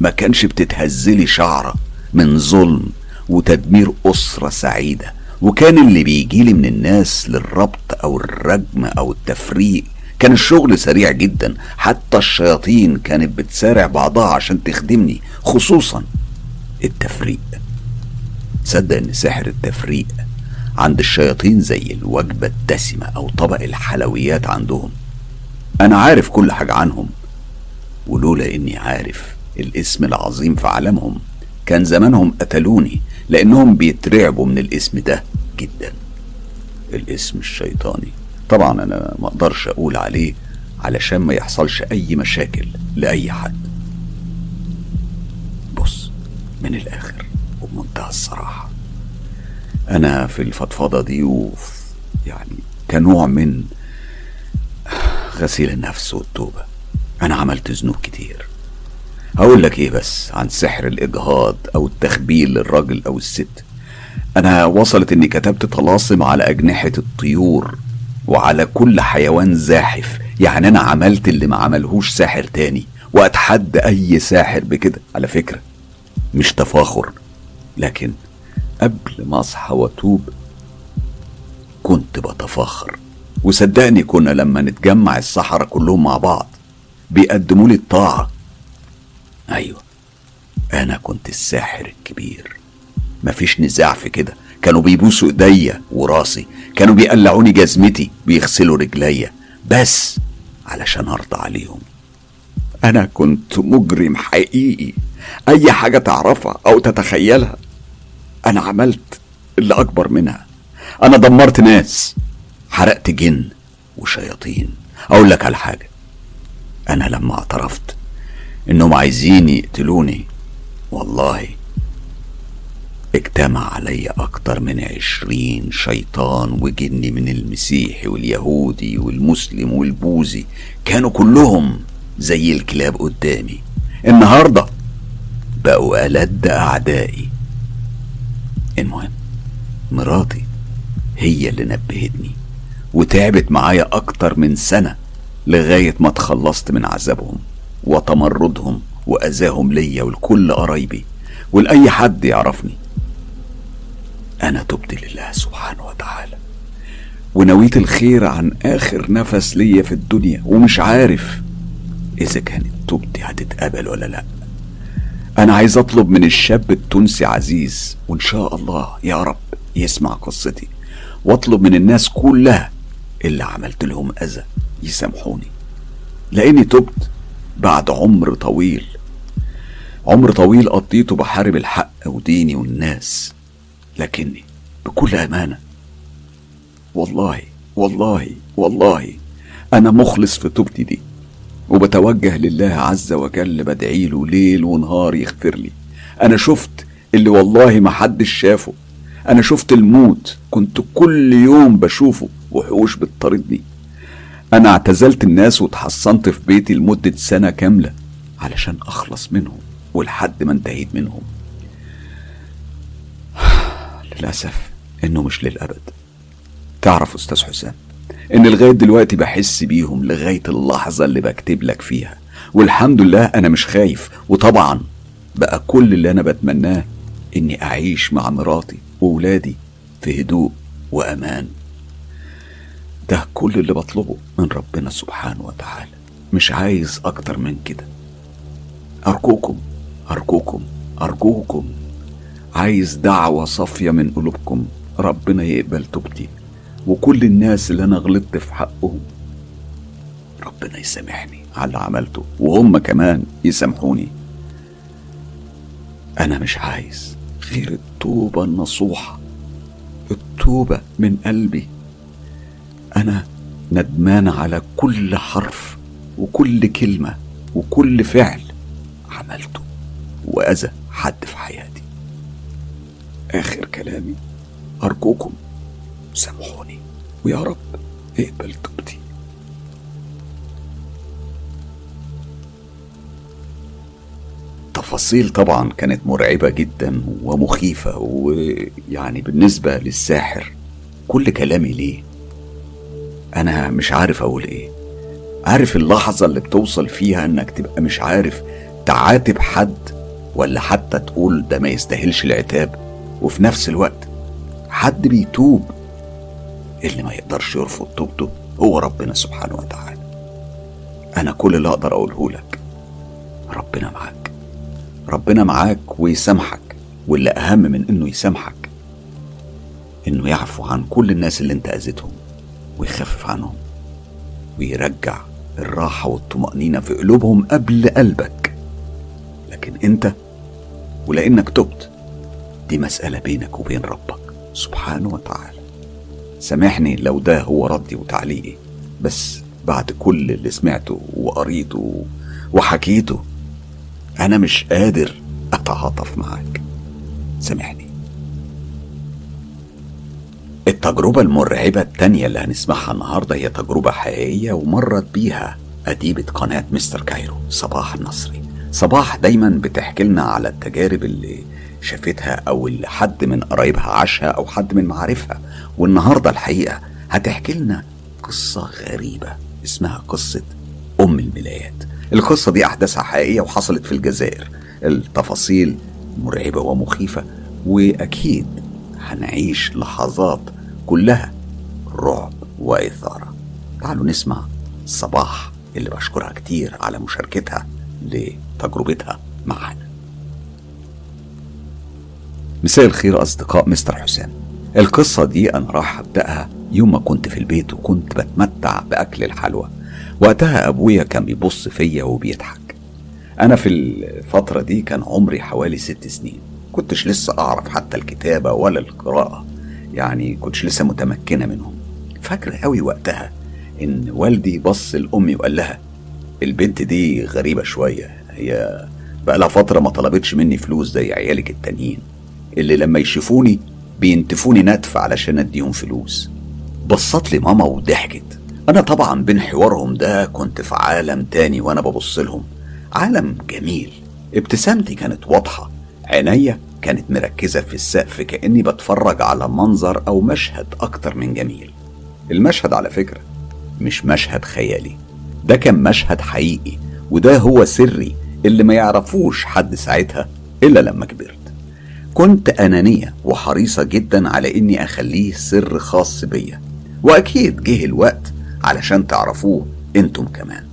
ما كانش بتتهزلي شعرة من ظلم وتدمير أسرة سعيدة. وكان اللي بيجيلي من الناس للربط أو الرجم أو التفريق كان الشغل سريع جدا. حتى الشياطين كانت بتسارع بعضها عشان تخدمني خصوصا التفريق. تصدق إن سحر التفريق عند الشياطين زي الوجبة الدسمة أو طبق الحلويات عندهم. أنا عارف كل حاجة عنهم ولولا إني عارف الاسم العظيم في عالمهم كان زمانهم قتلوني. لأنهم بيترعبوا من الاسم ده جدا. الاسم الشيطاني. طبعا أنا ما أقدرش أقول عليه علشان ما يحصلش أي مشاكل لأي حد. بص من الآخر وبمنتهى الصراحة. أنا في الفضفضة دي وفي يعني كنوع من غسيل النفس والتوبة. أنا عملت ذنوب كتير. هقول لك إيه بس عن سحر الإجهاض أو التخبيل للراجل أو الست. أنا وصلت إني كتبت طلاسم على أجنحة الطيور وعلى كل حيوان زاحف. يعني أنا عملت اللي ما عملهوش ساحر تاني وأتحدى أي ساحر بكده. على فكرة مش تفاخر لكن قبل ما أصحى وأتوب كنت بتفاخر. وصدقني كنا لما نتجمع السحرة كلهم مع بعض بيقدموا لي الطاعة. أيوة. أنا كنت الساحر الكبير. مفيش نزاع في كده. كانوا بيبوسوا إيديا وراسي. كانوا بيقلعوني جزمتي بيغسلوا رجليا. بس علشان أرضى عليهم. أنا كنت مجرم حقيقي. أي حاجة تعرفها أو تتخيلها أنا عملت اللي أكبر منها. أنا دمرت ناس. حرقت جن وشياطين. أقول لك على حاجة. أنا لما اعترفت إنهم عايزين يقتلوني. والله اجتمع علي أكتر من عشرين شيطان وجني من المسيحي واليهودي والمسلم والبوذي. كانوا كلهم زي الكلاب قدامي. النهاردة بقوا ألد أعدائي. المهم مراتي هي اللي نبهتني وتعبت معايا أكتر من سنة لغاية ما اتخلصت من عذابهم. وتمردهم وأذاهم ليا ولكل قرايبي ولأي حد يعرفني. أنا تبت لله سبحانه وتعالى ونويت الخير عن آخر نفس ليا في الدنيا ومش عارف إذا كانت توبتي هتتقبل ولا لأ. أنا عايز أطلب من الشاب التونسي عزيز وإن شاء الله يا رب يسمع قصتي وأطلب من الناس كلها اللي عملت لهم أذى يسامحوني. لأني تبت بعد عمر طويل. عمر طويل قضيته بحارب الحق وديني والناس لكني بكل أمانة والله والله والله أنا مخلص في توبتي دي وبتوجه لله عز وجل بدعي له ليل ونهار يغفر لي. أنا شفت اللي والله ما حدش شافه أنا شفت الموت كنت كل يوم بشوفه وحوش بتطاردني أنا اعتزلت الناس وتحصنت في بيتي لمدة سنة كاملة علشان أخلص منهم ولحد ما انتهيت منهم. للأسف إنه مش للأبد. تعرف أستاذ حسام إن لغاية دلوقتي بحس بيهم لغاية اللحظة اللي بكتب لك فيها. والحمد لله أنا مش خايف وطبعا بقى كل اللي أنا بتمناه إني أعيش مع مراتي وولادي في هدوء وأمان. ده كل اللي بطلبه من ربنا سبحانه وتعالى. مش عايز أكتر من كده. أرجوكم أرجوكم أرجوكم. عايز دعوة صافية من قلوبكم. ربنا يقبل توبتي. وكل الناس اللي أنا غلطت في حقهم. ربنا يسامحني على اللي عملته. وهم كمان يسامحوني. أنا مش عايز غير التوبة النصوحة. التوبة من قلبي. أنا ندمان على كل حرف وكل كلمة وكل فعل عملته وأذى حد في حياتي. آخر كلامي أرجوكم سامحوني ويا رب اقبل توبتي تفاصيل طبعا كانت مرعبة جدا ومخيفة ويعني بالنسبة للساحر كل كلامي ليه؟ أنا مش عارف أقول إيه. عارف اللحظة اللي بتوصل فيها إنك تبقى مش عارف تعاتب حد ولا حتى تقول ده ما يستاهلش العتاب وفي نفس الوقت حد بيتوب اللي ما يقدرش يرفض توبته هو ربنا سبحانه وتعالى. أنا كل اللي أقدر أقوله لك ربنا معاك. ربنا معاك ويسامحك واللي أهم من إنه يسامحك إنه يعفو عن كل الناس اللي أنت أذيتهم. ويخفف عنهم ويرجع الراحة والطمأنينة في قلوبهم قبل قلبك. لكن أنت ولأنك تبت دي مسألة بينك وبين ربك سبحانه وتعالى. سامحني لو ده هو ردي وتعليقي بس بعد كل اللي سمعته وقريته وحكيته أنا مش قادر أتعاطف معاك. سامحني. التجربة المرعبة التانية اللي هنسمعها النهاردة هي تجربة حقيقية ومرت بيها أديبة قناة مستر كايرو صباح النصري. صباح دايما بتحكي لنا على التجارب اللي شافتها أو اللي حد من قرايبها عاشها أو حد من معارفها. والنهاردة الحقيقة هتحكي لنا قصة غريبة اسمها قصة أم الملايات. القصة دي أحداثها حقيقية وحصلت في الجزائر. التفاصيل مرعبة ومخيفة وأكيد هنعيش لحظات كلها رعب وإثارة. تعالوا نسمع صباح اللي بشكرها كتير على مشاركتها لتجربتها معانا مساء الخير أصدقاء مستر حسام. القصة دي أنا راح أبدأها يوم ما كنت في البيت وكنت بتمتع بأكل الحلوى. وقتها أبويا كان بيبص فيا وبيضحك. أنا في الفترة دي كان عمري حوالي ست سنين. كنتش لسه أعرف حتى الكتابة ولا القراءة. يعني كنتش لسه متمكنة منهم. فاكر قوي وقتها إن والدي بص لأمي وقال لها البنت دي غريبة شوية. هي بقالها فترة ما طلبتش مني فلوس زي عيالك التانيين. اللي لما يشوفوني بينتفوني نتف علشان أديهم فلوس. بصت لي ماما وضحكت. أنا طبعا بين حوارهم ده كنت في عالم تاني وأنا ببص لهم. عالم جميل. ابتسامتي كانت واضحة. عينيا كانت مركزة في السقف كأني بتفرج على منظر أو مشهد أكتر من جميل. المشهد على فكرة مش مشهد خيالي ده كان مشهد حقيقي وده هو سري اللي ما يعرفوش حد ساعتها إلا لما كبرت. كنت أنانية وحريصة جدا على إني أخليه سر خاص بيا وأكيد جه الوقت علشان تعرفوه أنتم كمان.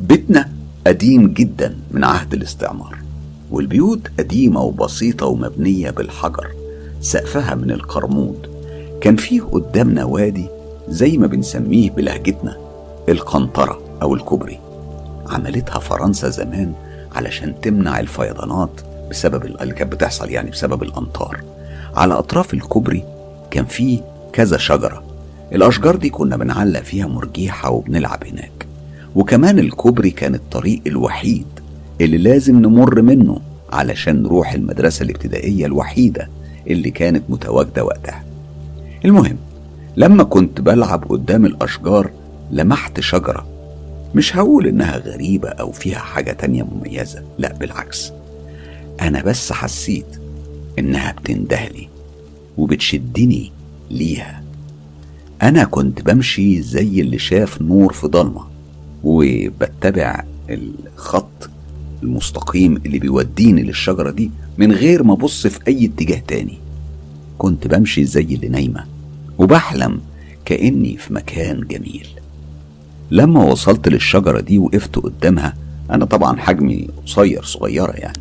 بيتنا قديم جدا من عهد الاستعمار. والبيوت قديمة وبسيطة ومبنية بالحجر سقفها من القرمود. كان فيه قدامنا وادي زي ما بنسميه بلهجتنا القنطرة أو الكوبري. عملتها فرنسا زمان علشان تمنع الفيضانات بسبب اللي كانت بتحصل يعني بسبب الأمطار. على أطراف الكوبري كان فيه كذا شجرة. الأشجار دي كنا بنعلق فيها مرجيحة وبنلعب هناك. وكمان الكوبري كان الطريق الوحيد اللي لازم نمر منه علشان نروح المدرسة الابتدائية الوحيدة اللي كانت متواجدة وقتها. المهم لما كنت بلعب قدام الأشجار لمحت شجرة. مش هقول إنها غريبة أو فيها حاجة تانية مميزة لا بالعكس. أنا بس حسيت إنها بتندهلي وبتشدني ليها. أنا كنت بمشي زي اللي شاف نور في ضلمة وبتبع الخط المستقيم اللي بيوديني للشجرة دي من غير ما أبص في أي اتجاه تاني. كنت بمشي زي اللي نايمة وبحلم كأني في مكان جميل. لما وصلت للشجرة دي وقفت قدامها أنا طبعا حجمي قصير صغيرة يعني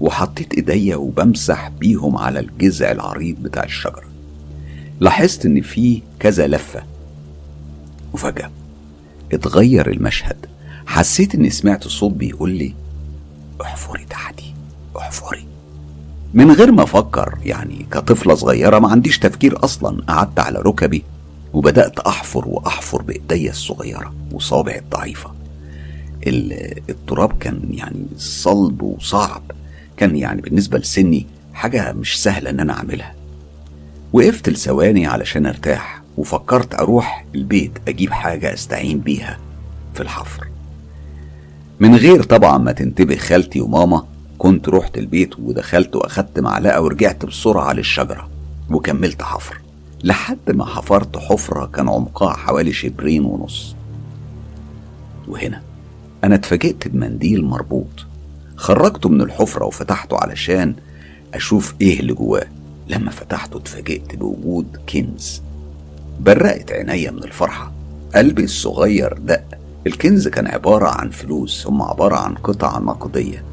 وحطيت إيديا وبمسح بيهم على الجذع العريض بتاع الشجرة. لاحظت إن في كذا لفة. وفجأة اتغير المشهد. حسيت إني سمعت صوت بيقول لي احفري تحتي احفري. من غير ما أفكر يعني كطفلة صغيرة ما عنديش تفكير أصلا قعدت على ركبي وبدأت احفر واحفر بإيديا الصغيرة وصابعي الضعيفة. التراب كان يعني صلب وصعب كان يعني بالنسبة لسني حاجة مش سهلة إن أنا أعملها. وقفت لثواني علشان أرتاح وفكرت أروح البيت أجيب حاجة أستعين بيها في الحفر. من غير طبعا ما تنتبه خالتي وماما كنت رحت البيت ودخلت وأخدت معلقة ورجعت بسرعة للشجرة وكملت حفر. لحد ما حفرت حفرة كان عمقها حوالي شبرين ونص. وهنا أنا اتفاجئت بمنديل مربوط. خرجته من الحفرة وفتحته علشان أشوف إيه اللي جواه. لما فتحته اتفاجئت بوجود كنز. برقت عينيا من الفرحة. قلبي الصغير دق. الكنز كان عبارة عن فلوس هم عبارة عن قطع نقدية.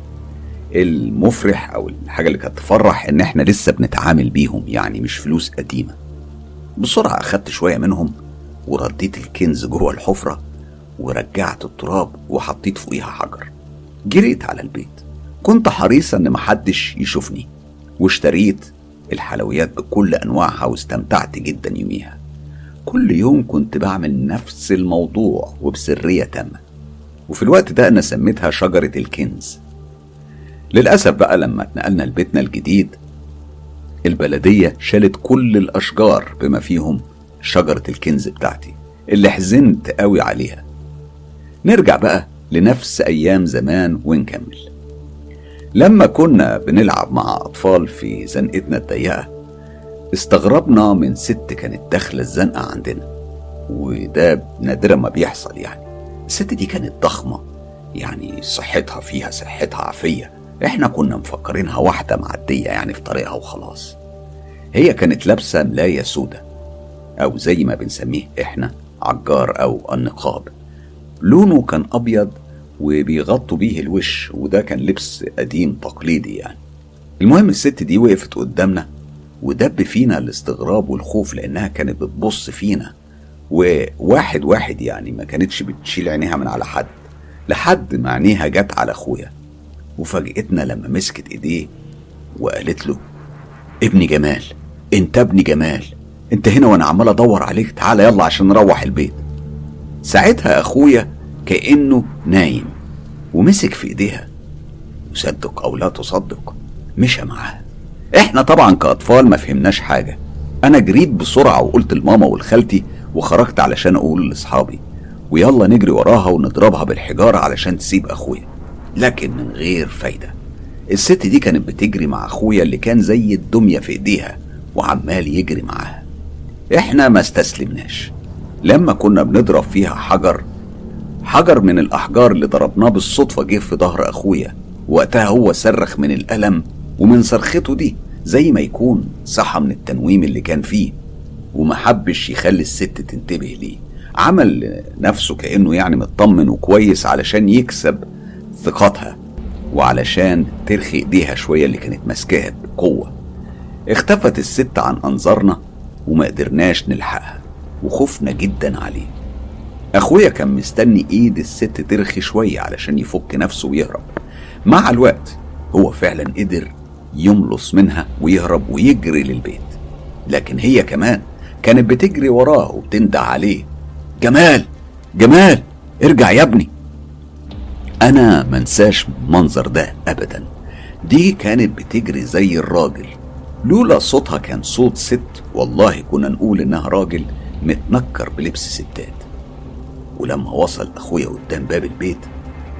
المفرح أو الحاجة اللي كانت تفرح إن إحنا لسه بنتعامل بيهم يعني مش فلوس قديمة. بسرعة أخدت شوية منهم ورديت الكنز جوه الحفرة ورجعت التراب وحطيت فوقيها حجر. جريت على البيت. كنت حريصة إن محدش يشوفني واشتريت الحلويات بكل أنواعها واستمتعت جدا يوميها. كل يوم كنت بعمل نفس الموضوع وبسرية تامة. وفي الوقت ده أنا سميتها شجرة الكنز. للأسف بقى لما اتنقلنا لبيتنا الجديد البلدية شالت كل الأشجار بما فيهم شجرة الكنز بتاعتي اللي حزنت قوي عليها. نرجع بقى لنفس أيام زمان ونكمل. لما كنا بنلعب مع أطفال في زنقتنا الضيقة استغربنا من ست كانت داخلة الزنقة عندنا وده نادرا ما بيحصل يعني. الست دي كانت ضخمة يعني صحتها فيها صحتها عافية. إحنا كنا مفكرينها واحدة معدية يعني في طريقها وخلاص. هي كانت لابسة ملاية سودة أو زي ما بنسميه إحنا عجار أو النقاب. لونه كان أبيض وبيغطوا بيه الوش وده كان لبس قديم تقليدي يعني. المهم الست دي وقفت قدامنا ودب فينا الاستغراب والخوف لأنها كانت بتبص فينا. وواحد واحد يعني ما كانتش بتشيل عينيها من على حد لحد ما عينيها جت على أخويا. وفاجئتنا لما مسكت إيديه وقالت له ابني جمال أنت ابني جمال أنت هنا وأنا عمال أدور عليك تعالى يلا عشان نروح البيت. ساعتها أخويا كأنه نايم ومسك في إيديها. وصدق أو لا تصدق مشى معاها. إحنا طبعا كأطفال ما فهمناش حاجة. أنا جريت بسرعة وقلت لماما ولخالتي وخرجت علشان أقول لأصحابي ويلا نجري وراها ونضربها بالحجارة علشان تسيب أخويا. لكن من غير فايدة. الست دي كانت بتجري مع أخويا اللي كان زي الدمية في إيديها وعمال يجري معاها. إحنا ما استسلمناش. لما كنا بنضرب فيها حجر حجر من الأحجار اللي ضربناه بالصدفة جه في ظهر أخويا. وقتها هو صرخ من الألم ومن صرخته دي زي ما يكون صحى من التنويم اللي كان فيه ومحبش يخلي الست تنتبه ليه. عمل نفسه كأنه يعني مطمن وكويس علشان يكسب ثقتها وعلشان ترخي إيديها شوية اللي كانت ماسكاها بقوة. اختفت الست عن أنظارنا وما قدرناش نلحقها وخفنا جدا عليه. أخويا كان مستني إيد الست ترخي شوية علشان يفك نفسه ويهرب. مع الوقت هو فعلا قدر يملص منها ويهرب ويجري للبيت. لكن هي كمان كانت بتجري وراه وبتندع عليه. جمال! جمال! ارجع يا ابني! أنا منساش المنظر ده ابدا. دي كانت بتجري زي الراجل. لولا صوتها كان صوت ست والله كنا نقول إنها راجل متنكر بلبس ستات. ولما وصل أخويا قدام باب البيت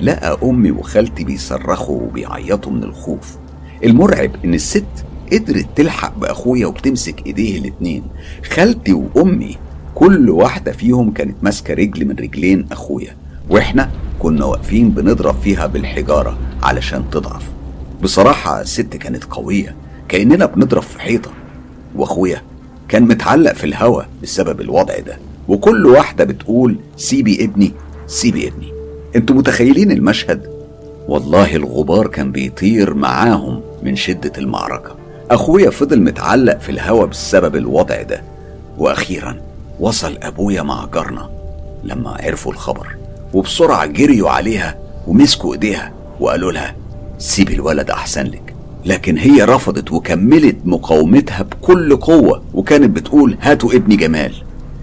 لقى أمي وخالتي بيصرخوا وبيعيطوا من الخوف. المرعب إن الست قدرت تلحق بأخويا وبتمسك إيديه الاتنين. خالتي وأمي كل واحدة فيهم كانت ماسكة رجل من رجلين أخويا وإحنا كنا واقفين بنضرب فيها بالحجارة علشان تضعف. بصراحة الست كانت قوية كأننا بنضرب في حيطة وأخويا كان متعلق في الهوا بسبب الوضع ده. وكل واحدة بتقول سيبي ابني سيبي ابني. أنتوا متخيلين المشهد؟ والله الغبار كان بيطير معاهم من شدة المعركة. أخويا فضل متعلق في الهوا بسبب الوضع ده. وأخيرا وصل أبويا مع جارنا لما عرفوا الخبر. وبسرعة جريوا عليها ومسكوا إيديها وقالوا لها سيبي الولد أحسن لك. لكن هي رفضت وكملت مقاومتها بكل قوة وكانت بتقول هاتوا ابني جمال.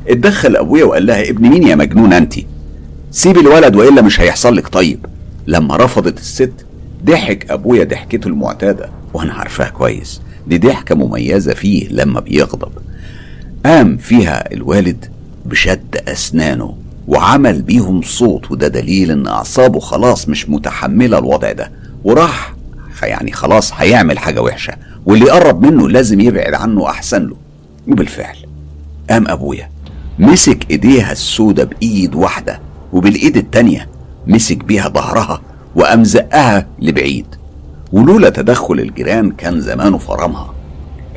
اتدخل أبويا وقال لها ابن مين يا مجنون أنت سيبي الولد وإلا مش هيحصل لك طيب. لما رفضت الست ضحك أبويا ضحكته المعتادة. وأنا عارفاها كويس. دي ضحكة مميزة فيه لما بيغضب. قام فيها الوالد بشد أسنانه وعمل بيهم صوت وده دليل إن أعصابه خلاص مش متحملة الوضع ده. وراح يعني خلاص هيعمل حاجة وحشة. واللي يقرب منه لازم يبعد عنه أحسن له. وبالفعل قام أبويا مسك إيديها السودة بإيد واحدة وبالإيد التانية مسك بيها ظهرها وقام زقها لبعيد. ولولا تدخل الجيران كان زمانه فرمها.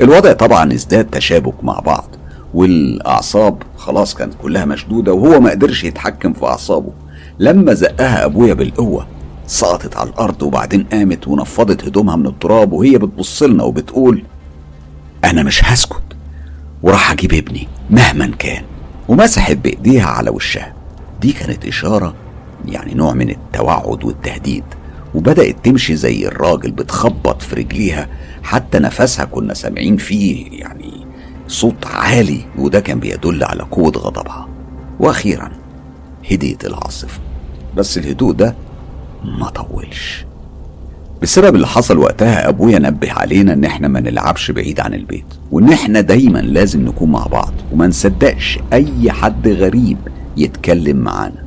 الوضع طبعا ازداد تشابك مع بعض والأعصاب خلاص كانت كلها مشدودة وهو ما قدرش يتحكم في أعصابه. لما زقها أبويا بالقوة سقطت على الأرض وبعدين قامت ونفضت هدومها من التراب وهي بتبص لنا وبتقول أنا مش هسكت وراح أجيب ابني مهما كان. ومسحت بإيديها على وشها. دي كانت إشارة يعني نوع من التوعد والتهديد وبدأت تمشي زي الراجل بتخبط في رجليها حتى نفسها كنا سامعين فيه يعني صوت عالي وده كان بيدل على قوة غضبها. وأخيرا هديت العاصفة. بس الهدوء ده ما طولش. بسبب اللي حصل وقتها أبويا نبه علينا إن إحنا ما نلعبش بعيد عن البيت وإن إحنا دايما لازم نكون مع بعض وما نصدقش أي حد غريب يتكلم معانا.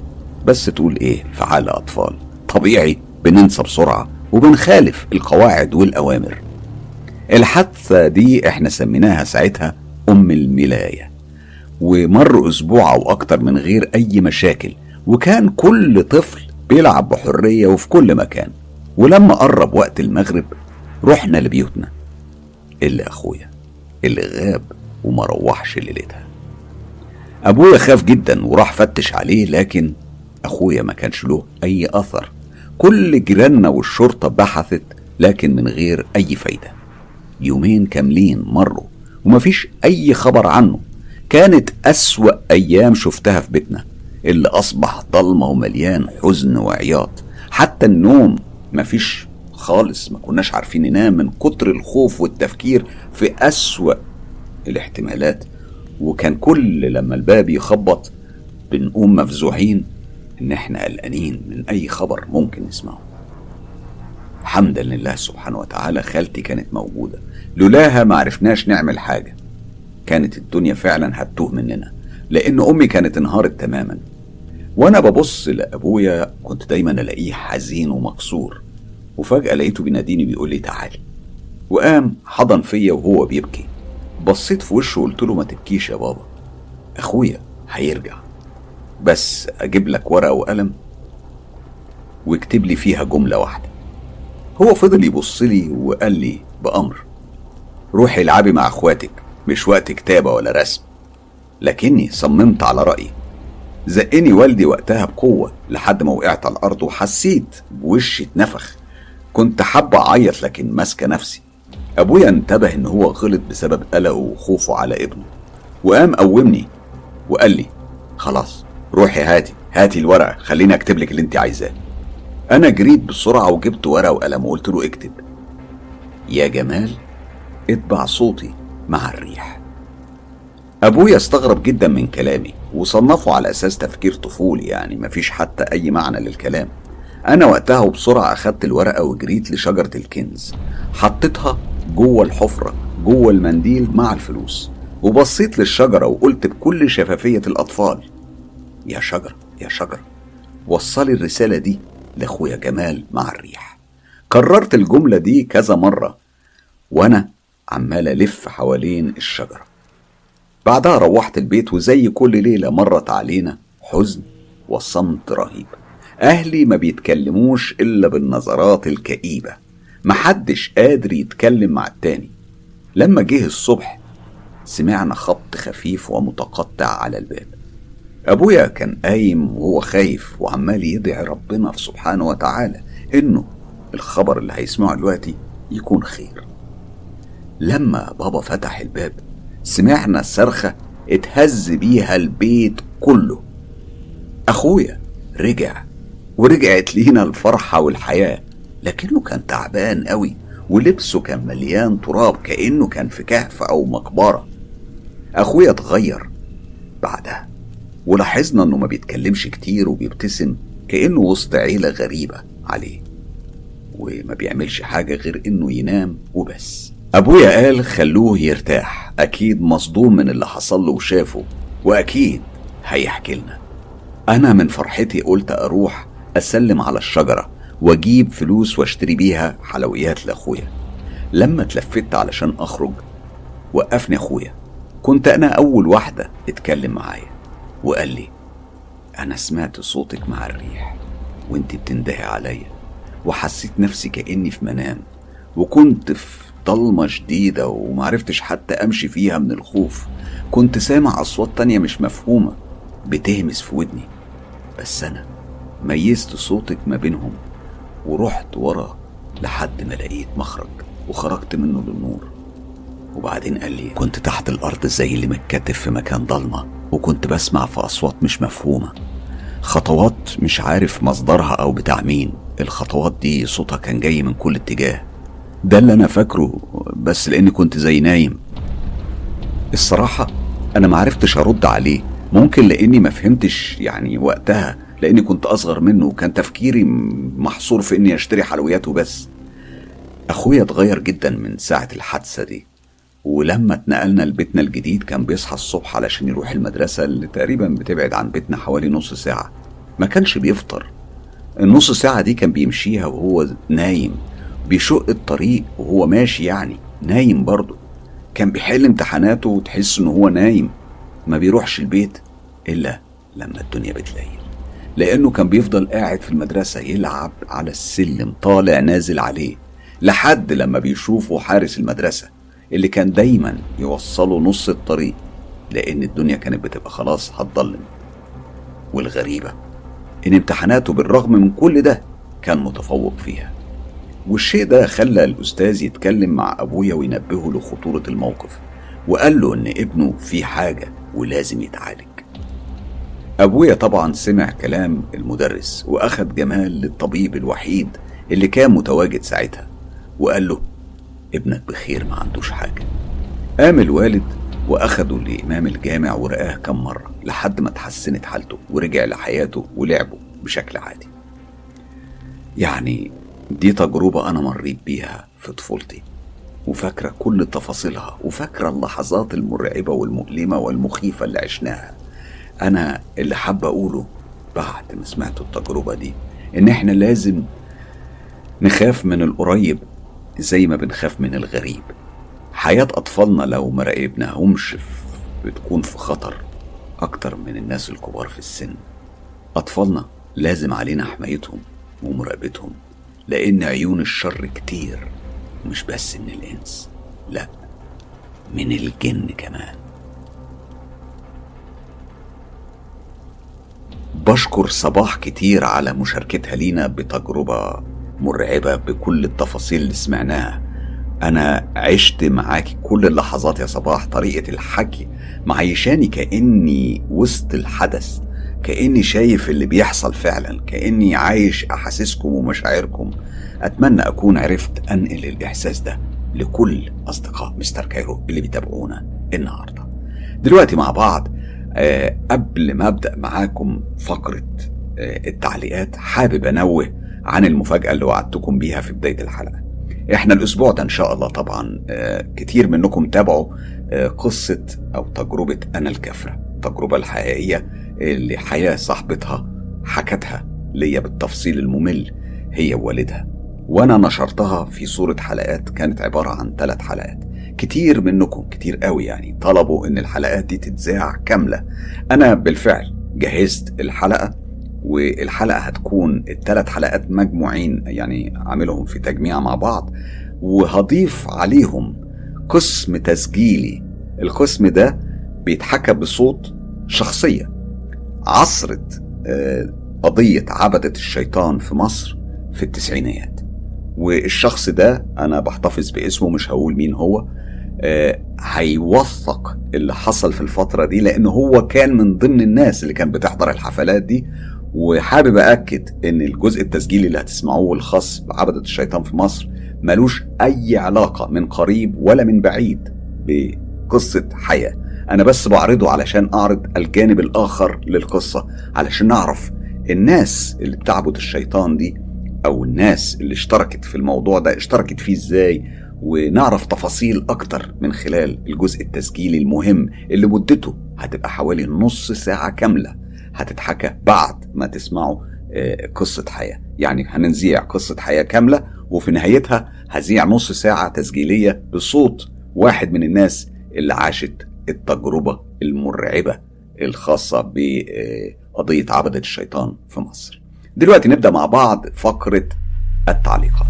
بس تقول إيه في حال أطفال. طبيعي بننسى بسرعة وبنخالف القواعد والأوامر. الحادثة دي إحنا سميناها ساعتها أم الملاية. ومر أسبوع أو أكتر من غير أي مشاكل وكان كل طفل بيلعب بحرية وفي كل مكان. ولما قرب وقت المغرب رحنا لبيوتنا. إلا أخويا اللي غاب وما روحش ليلتها. أبويا خاف جدا وراح فتش عليه لكن أخويا ما كانش له أي أثر. كل جيراننا والشرطة بحثت لكن من غير أي فايدة. يومين كاملين مروا ومفيش أي خبر عنه. كانت أسوأ أيام شفتها في بيتنا اللي أصبح ضلمة ومليان حزن وعياط. حتى النوم مفيش خالص ما كناش عارفين ننام من كتر الخوف والتفكير في أسوأ الاحتمالات. وكان كل لما الباب يخبط بنقوم مفزوعين إن إحنا قلقانين من أي خبر ممكن نسمعه. حمدا لله سبحانه وتعالى خالتي كانت موجودة. لولاها ما عرفناش نعمل حاجة. كانت الدنيا فعلا هتوه مننا. لأن أمي كانت انهارت تماما. وأنا ببص لأبويا كنت دايما ألاقيه حزين ومكسور. وفجأة لقيته بيناديني بيقول لي تعالي وقام حضن فيا وهو بيبكي. بصيت في وشه وقلت له ما تبكيش يا بابا. أخويا هيرجع. بس أجيب لك ورقة وقلم واكتب لي فيها جملة واحدة. هو فضل يبص لي وقال لي بأمر روحي العبي مع أخواتك مش وقت كتابة ولا رسم. لكني صممت على رأيي. زقني والدي وقتها بقوة لحد ما وقعت على الأرض وحسيت بوشي اتنفخ. كنت حابة أعيط لكن ماسكة نفسي. أبويا انتبه إن هو غلط بسبب قلقه وخوفه على ابنه. وقام قومني وقال لي خلاص روحي هاتي هاتي الورقة خليني أكتب لك اللي أنت عايزاه. أنا جريت بسرعة وجبت ورقة وقلم وقلت له اكتب. يا جمال اتبع صوتي مع الريح. أبويا استغرب جدا من كلامي وصنفه على أساس تفكير طفولي يعني مفيش حتى أي معنى للكلام. أنا وقتها وبسرعة أخدت الورقة وجريت لشجرة الكنز. حطيتها جوه الحفرة جوه المنديل مع الفلوس. وبصيت للشجرة وقلت بكل شفافية الأطفال يا شجرة يا شجرة وصلي الرسالة دي لأخويا جمال مع الريح. كررت الجملة دي كذا مرة وأنا عمال ألف حوالين الشجرة. بعدها روحت البيت وزي كل ليلة مرت علينا حزن وصمت رهيب. أهلي ما بيتكلموش إلا بالنظرات الكئيبة. محدش قادر يتكلم مع التاني. لما جه الصبح سمعنا خبط خفيف ومتقطع على الباب. أبويا كان قايم وهو خايف وعمال يدعي ربنا سبحانه وتعالى إنه الخبر اللي هيسمعه دلوقتي يكون خير. لما بابا فتح الباب سمعنا صرخة اتهز بيها البيت كله. أخويا رجع ورجعت لينا الفرحة والحياة لكنه كان تعبان قوي ولبسه كان مليان تراب كأنه كان في كهف أو مقبرة. أخويا اتغير. بعدها ولاحظنا إنه ما بيتكلمش كتير وبيبتسم كأنه وسط عيلة غريبة عليه وما بيعملش حاجة غير إنه ينام وبس. أبويا قال خلوه يرتاح أكيد مصدوم من اللي حصل له وشافه وأكيد هيحكي لنا. أنا من فرحتي قلت أروح أسلم على الشجرة وأجيب فلوس وأشتري بيها حلويات لأخويا. لما اتلفت علشان أخرج وقفني أخويا. كنت أنا أول واحدة اتكلم معايا. وقال لي أنا سمعت صوتك مع الريح وأنت بتندهي عليا وحسيت نفسي كأني في منام وكنت في ضلمة شديدة ومعرفتش حتى أمشي فيها من الخوف. كنت سامع أصوات تانية مش مفهومة بتهمس في ودني بس أنا ميزت صوتك ما بينهم ورحت ورا لحد ما لقيت مخرج وخرجت منه للنور. وبعدين قال لي كنت تحت الأرض زي اللي متكتف في مكان ضلمة وكنت بسمع في أصوات مش مفهومة. خطوات مش عارف مصدرها أو بتاع مين. الخطوات دي صوتها كان جاي من كل اتجاه. ده اللي أنا فاكره بس لأني كنت زي نايم. الصراحة أنا معرفتش أرد عليه. ممكن لأني ما فهمتش يعني وقتها لأني كنت أصغر منه وكان تفكيري محصور في إني أشتري حلويات وبس أخويا اتغير جدا من ساعة الحادثة دي. ولما اتنقلنا لبيتنا الجديد كان بيصحى الصبح علشان يروح المدرسة اللي تقريبا بتبعد عن بيتنا حوالي نص ساعة. ما كانش بيفطر. النص ساعة دي كان بيمشيها وهو نايم. بيشق الطريق وهو ماشي يعني نايم برضه. كان بيحل امتحاناته وتحس إن هو نايم. ما بيروحش البيت إلا لما الدنيا بتليل. لأنه كان بيفضل قاعد في المدرسة يلعب على السلم طالع نازل عليه. لحد لما بيشوفه حارس المدرسة. اللي كان دايما يوصله نص الطريق لأن الدنيا كانت بتبقى خلاص هتضلم. والغريبة إن امتحاناته بالرغم من كل ده كان متفوق فيها. والشيء ده خلى الأستاذ يتكلم مع أبويا وينبهه لخطورة الموقف وقال له إن ابنه في حاجة ولازم يتعالج. أبويا طبعا سمع كلام المدرس وأخد جمال للطبيب الوحيد اللي كان متواجد ساعتها وقال له ابنك بخير ما عندوش حاجة. قام الوالد وأخده لإمام الجامع ورآه كم مرة لحد ما اتحسنت حالته ورجع لحياته ولعبه بشكل عادي. يعني دي تجربة أنا مريت بيها في طفولتي وفاكرة كل تفاصيلها وفاكرة اللحظات المرعبة والمؤلمة والمخيفة اللي عشناها. أنا اللي حابة أقوله بعد ما سمعت التجربة دي إن إحنا لازم نخاف من القريب زي ما بنخاف من الغريب. حياة أطفالنا لو ما راقبناهمش بتكون في خطر أكتر من الناس الكبار في السن. أطفالنا لازم علينا حمايتهم ومراقبتهم لأن عيون الشر كتير مش بس من الإنس لأ من الجن كمان. بشكر صباح كتير على مشاركتها لينا بتجربة مرعبة بكل التفاصيل اللي سمعناها. أنا عشت معاكي كل اللحظات يا صباح طريقة الحكي معيشاني كأني وسط الحدث كأني شايف اللي بيحصل فعلا كأني عايش أحاسيسكم ومشاعركم. أتمنى أكون عرفت أنقل الإحساس ده لكل أصدقاء مستر كايرو اللي بيتابعونا النهاردة. دلوقتي مع بعض أه قبل ما أبدأ معاكم فقرة أه التعليقات حابب أنوه عن المفاجأة اللي وعدتكم بيها في بداية الحلقة. إحنا الأسبوع ده إن شاء الله طبعا آه، كتير منكم تابعوا آه، قصة أو تجربة أنا الكفرة التجربة الحقيقية اللي حياة صاحبتها حكتها ليا بالتفصيل الممل هي ووالدها. وأنا نشرتها في صورة حلقات كانت عبارة عن ثلاث حلقات. كتير منكم كتير قوي يعني طلبوا إن الحلقات دي تتذاع كاملة. أنا بالفعل جهزت الحلقة والحلقة هتكون الثلاث حلقات مجموعين يعني عاملهم في تجميع مع بعض وهضيف عليهم قسم تسجيلي. القسم ده بيتحكى بصوت شخصية. عصرت آه، قضية عبدة الشيطان في مصر في التسعينيات. والشخص ده أنا بحتفظ باسمه مش هقول مين هو آه، هيوثق اللي حصل في الفترة دي لأن هو كان من ضمن الناس اللي كان بتحضر الحفلات دي وحابب أكد إن الجزء التسجيلي اللي هتسمعوه الخاص بعبدة الشيطان في مصر ملوش أي علاقة من قريب ولا من بعيد بقصة حياة. أنا بس بعرضه علشان أعرض الجانب الآخر للقصة علشان نعرف الناس اللي بتعبد الشيطان دي أو الناس اللي اشتركت في الموضوع ده اشتركت فيه إزاي ونعرف تفاصيل أكتر من خلال الجزء التسجيلي المهم اللي مدته هتبقى حوالي نص ساعة كاملة. هتتحكى بعد ما تسمعوا آه، قصة حياة. يعني هنذيع قصة حياة كاملة وفي نهايتها هذيع نص ساعة تسجيلية بصوت واحد من الناس اللي عاشت التجربة المرعبة الخاصة بقضية عبدة الشيطان في مصر. دلوقتي نبدأ مع بعض فقرة التعليقات.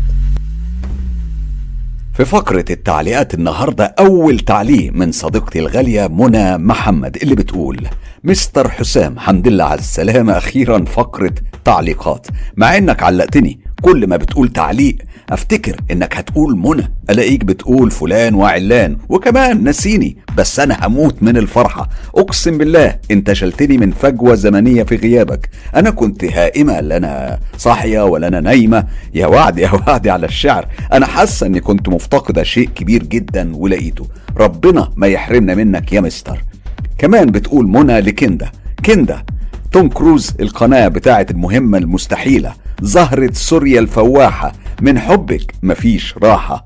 في فقرة التعليقات النهاردة أول تعليق من صديقتي الغالية منى محمد اللي بتقول مستر حسام حمد لله على السلامة أخيرا فقرة تعليقات. مع إنك علقتني كل ما بتقول تعليق أفتكر إنك هتقول منى. ألاقيك بتقول فلان وعلان وكمان نسيني بس أنا هموت من الفرحة. أقسم بالله انت شلتني من فجوة زمنية في غيابك. أنا كنت هائمة لا أنا صاحية ولا أنا نايمة. يا وعد يا وعدي على الشعر. أنا حاسه إني كنت مفتقدة شيء كبير جدا ولقيته. ربنا ما يحرمنا منك يا مستر. كمان بتقول منى لكندا. كندا توم كروز القناة بتاعت المهمة المستحيلة زهرة سوريا الفواحة. من حبك مفيش راحة.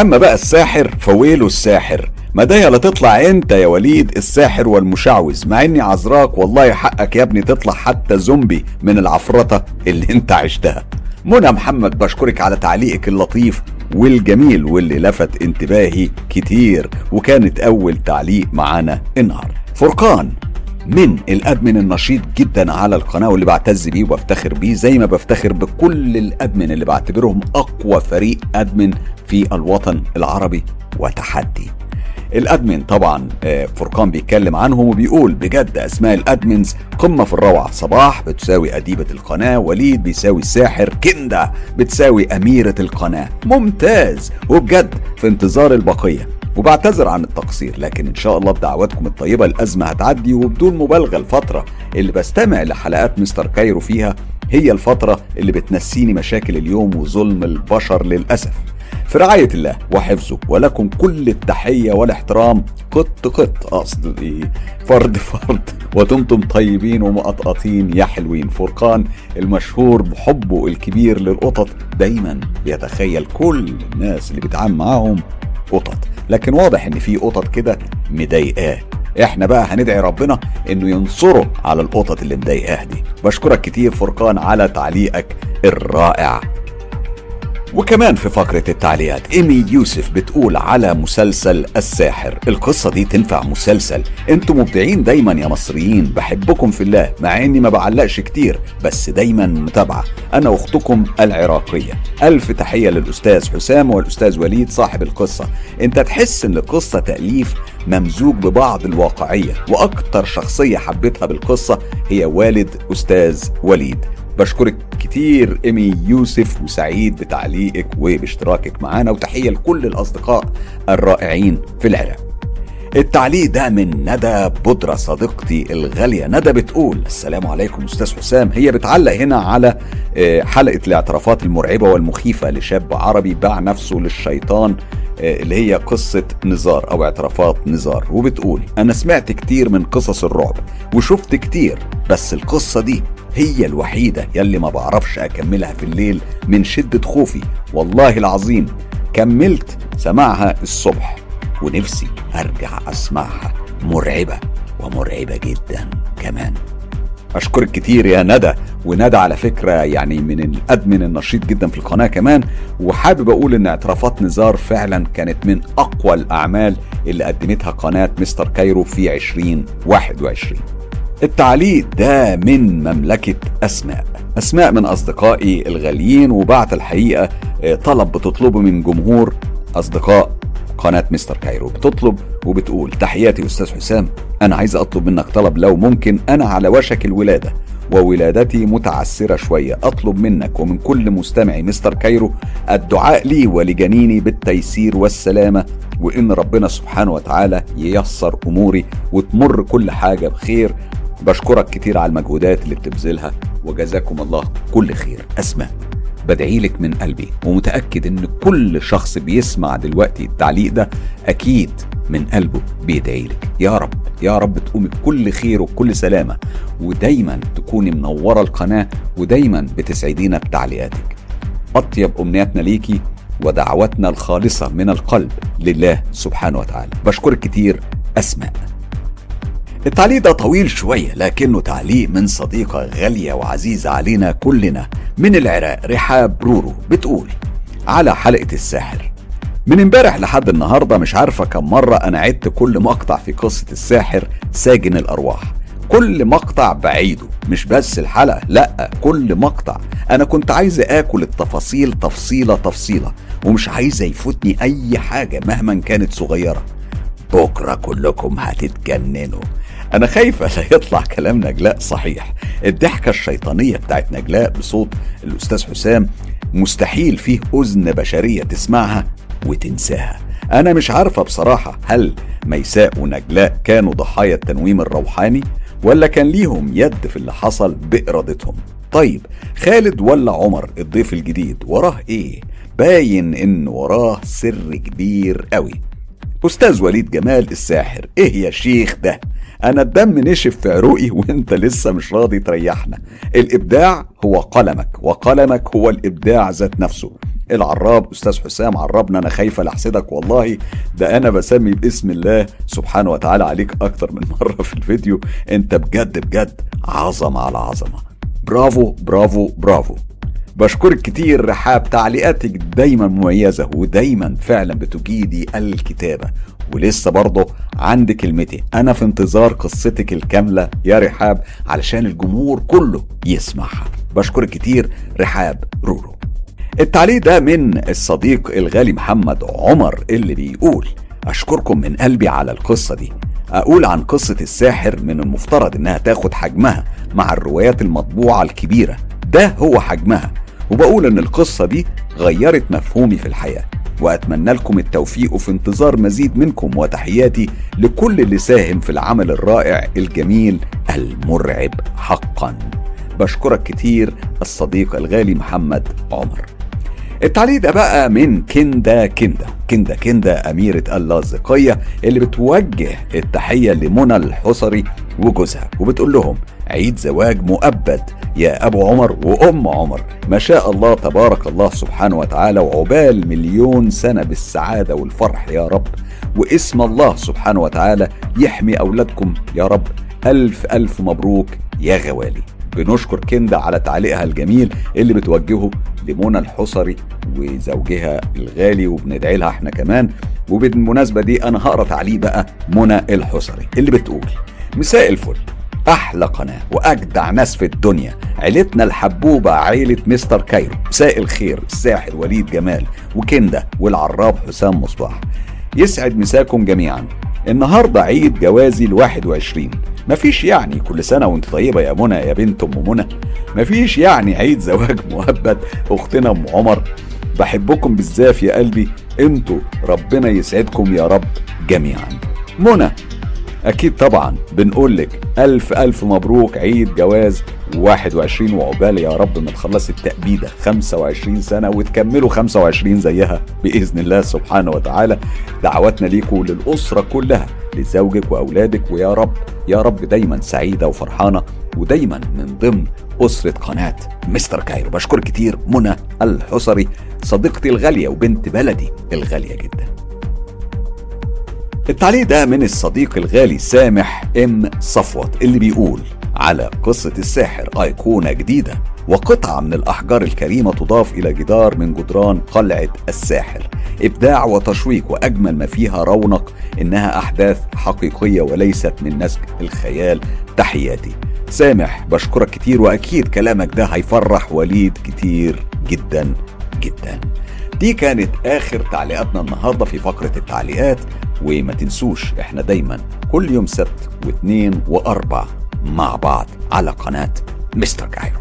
أما بقى الساحر فويله الساحر. ما ده يلا تطلع أنت يا وليد الساحر والمشعوذ مع إني عذراك والله حقك يا ابني تطلع حتى زومبي من العفرطة اللي أنت عشتها. منى محمد بشكرك على تعليقك اللطيف. والجميل واللي لفت انتباهي كتير وكانت أول تعليق معانا النهارده. فرقان من الأدمن النشيط جدا على القناة واللي بعتز بيه وبفتخر بيه زي ما بفتخر بكل الأدمن اللي بعتبرهم أقوى فريق أدمن في الوطن العربي. وتحدي ال admin طبعا آه، فرقان بيتكلم عنهم وبيقول بجد أسماء ال admins قمة في الروعة. صباح بتساوي أديبة القناة وليد بيساوي الساحر كندا بتساوي أميرة القناة. ممتاز! وبجد في انتظار البقية. وبعتذر عن التقصير لكن إن شاء الله بدعواتكم الطيبة الأزمة هتعدي وبدون مبالغة الفترة اللي بستمع لحلقات مستر كايرو فيها هي الفترة اللي بتنسيني مشاكل اليوم وظلم البشر للأسف. في رعاية الله وحفظه. ولكم كل التحية والاحترام. قط قط أقصد إيه فرد فرد. وتمتم طيبين ومقطقطين يا حلوين. فرقان المشهور بحبه الكبير للقطط دايما بيتخيل كل الناس اللي بيتعامل معاهم قطط. لكن واضح إن في قطط كده مضايقاه. إحنا بقى هندعي ربنا إنه ينصره على القطط اللي مضايقاه دي. بشكرك كتير فرقان على تعليقك الرائع. وكمان في فقرة التعليقات إيمي يوسف بتقول على مسلسل الساحر. القصة دي تنفع مسلسل. أنتوا مبدعين دايما يا مصريين. بحبكم في الله مع إني ما بعلقش كتير بس دايما متابعة. أنا أختكم العراقية. ألف تحية للأستاذ حسام والأستاذ وليد صاحب القصة. أنت تحس إن القصة تأليف ممزوج ببعض الواقعية وأكتر شخصية حبيتها بالقصة هي والد أستاذ وليد. بشكرك كتير إيمي يوسف وسعيد بتعليقك وباشتراكك معانا وتحية لكل الأصدقاء الرائعين في العراق. التعليق ده من ندى بودرة صديقتي الغالية ندى بتقول السلام عليكم أستاذ حسام. هي بتعلق هنا على آه، حلقة الاعترافات المرعبة والمخيفة لشاب عربي باع نفسه للشيطان آه، اللي هي قصة نزار أو اعترافات نزار وبتقول أنا سمعت كتير من قصص الرعب وشفت كتير بس القصة دي هي الوحيدة يلي ما بعرفش أكملها في الليل من شدة خوفي. والله العظيم كملت سماعها الصبح ونفسي أرجع أسمعها. مرعبة ومرعبة جدا كمان. أشكرك كتير يا ندى وندى على فكرة يعني من الأدمن النشيط جدا في القناة كمان. وحابب أقول إن اعترافات نزار فعلا كانت من أقوى الأعمال اللي قدمتها قناة مستر كايرو في 2021 التعليق ده من مملكة أسماء. أسماء من أصدقائي الغاليين وبعت الحقيقة آه، طلب بتطلبه من جمهور أصدقاء قناة مستر كايرو. بتطلب وبتقول تحياتي أستاذ حسام أنا عايز أطلب منك طلب لو ممكن أنا على وشك الولادة. وولادتي متعسرة شوية أطلب منك ومن كل مستمعي مستر كايرو الدعاء لي ولجنيني بالتيسير والسلامة وإن ربنا سبحانه وتعالى ييسر أموري وتمر كل حاجة بخير. بشكرك كتير على المجهودات اللي بتبذلها وجزاكم الله كل خير. أسماء بدعي لك من قلبي ومتأكد إن كل شخص بيسمع دلوقتي التعليق ده أكيد من قلبه بيدعي لك. يا رب يا رب تقومي بكل خير وبكل سلامة ودايما تكوني منورة القناة ودايما بتسعدينا بتعليقاتك. أطيب أمنياتنا ليكي ودعوتنا الخالصة من القلب لله سبحانه وتعالى. بشكرك كتير. أسماء. التعليق ده طويل شوية لكنه تعليق من صديقة غالية وعزيزة علينا كلنا من العراق رحاب رورو بتقول على حلقة الساحر. من امبارح لحد النهارده مش عارفة كم مرة أنا عدت كل مقطع في قصة الساحر ساجن الأرواح. كل مقطع بعيده مش بس الحلقة لأ كل مقطع. أنا كنت عايز آكل التفاصيل تفصيلة تفصيلة ومش عايزة يفوتني أي حاجة مهما كانت صغيرة. بكرة كلكم هتتجننوا. أنا خايفة لا يطلع كلام نجلاء صحيح. الضحكة الشيطانية بتاعت نجلاء بصوت الأستاذ حسام مستحيل فيه أذن بشرية تسمعها وتنساها. أنا مش عارفة بصراحة هل ميساء ونجلاء كانوا ضحايا التنويم الروحاني ولا كان ليهم يد في اللي حصل بإرادتهم. طيب خالد ولا عمر الضيف الجديد وراه إيه؟ باين إن وراه سر كبير قوي أستاذ وليد جمال الساحر إيه يا شيخ ده؟ أنا الدم نشف في عروقي وأنت لسه مش راضي تريحنا. الإبداع هو قلمك وقلمك هو الإبداع ذات نفسه. العراب أستاذ حسام عربنا أنا خايفه لاحسدك والله. ده أنا بسمي باسم الله سبحانه وتعالى عليك أكتر من مرة في الفيديو. أنت بجد بجد عظمة على عظمة. برافو برافو برافو. بشكرك كتير رحاب تعليقاتك دايما مميزة ودايما فعلا بتجيدي الكتابة. ولسه برضه عندي كلمتي أنا في انتظار قصتك الكاملة يا رحاب علشان الجمهور كله يسمعها. بشكرك كتير رحاب رورو. التعليق ده من الصديق الغالي محمد عمر اللي بيقول أشكركم من قلبي على القصة دي. أقول عن قصة الساحر من المفترض إنها تاخد حجمها مع الروايات المطبوعة الكبيرة. ده هو حجمها. وبقول إن القصة دي غيرت مفهومي في الحياة وأتمنى لكم التوفيق وفي انتظار مزيد منكم وتحياتي لكل اللي ساهم في العمل الرائع الجميل المرعب حقا. بشكرك كتير الصديق الغالي محمد عمر. التعليق ده بقى من كندا كندا. كندا كندا أميرة اللاذقية اللي بتوجه التحية لمنى الحصري وجوزها. وبتقول لهم عيد زواج مؤبد يا أبو عمر وأم عمر. ما شاء الله تبارك الله سبحانه وتعالى وعقبال مليون سنة بالسعادة والفرح يا رب. واسم الله سبحانه وتعالى يحمي أولادكم يا رب. ألف ألف مبروك يا غوالي. بنشكر كندا على تعليقها الجميل اللي بتوجهه لمنى الحصري وزوجها الغالي وبندعي لها إحنا كمان. وبالمناسبة دي أنا هقرأ تعليق بقى منى الحصري اللي بتقول مساء الفل أحلى قناة وأجدع ناس في الدنيا عيلتنا الحبوبة عيلة مستر كايرو مساء الخير الساحر وليد جمال وكندا والعراب حسام مصباح. يسعد مساكم جميعا. النهاردة عيد جوازي الواحد وعشرين. مفيش يعني كل سنة وانت طيبة يا منى يا بنت أم منى. مفيش يعني عيد زواج مؤبد أختنا أم عمر. بحبكم بالزاف يا قلبي. أنتوا ربنا يسعدكم يا رب جميعا. منى أكيد طبعا. بنقول لك ألف ألف مبروك عيد جواز 21 وعقبال يا رب ما تخلصي التأبيدة 25 سنة وتكملوا 25 زيها بإذن الله سبحانه وتعالى. دعواتنا ليكم للأسرة كلها لزوجك وأولادك ويا رب يا رب دايما سعيدة وفرحانة ودايما من ضمن أسرة قناة مستر كايرو. بشكر كتير منى الحصري صديقتي الغالية وبنت بلدي الغالية جدا. التعليق. ده من الصديق الغالي سامح ام صفوت اللي بيقول على قصة الساحر أيقونة جديدة وقطعة من الأحجار الكريمة تضاف إلى جدار من جدران قلعة الساحر. إبداع وتشويق وأجمل ما فيها رونق إنها أحداث حقيقية وليست من نسج الخيال. تحياتي. سامح بشكرك كتير وأكيد كلامك ده هيفرح وليد كتير جدا جدا. دي كانت آخر تعليقاتنا النهاردة في فقرة التعليقات وما تنسوش إحنا دايما كل يوم سبت واثنين وأربع مع بعض على قناة مستر كايرو.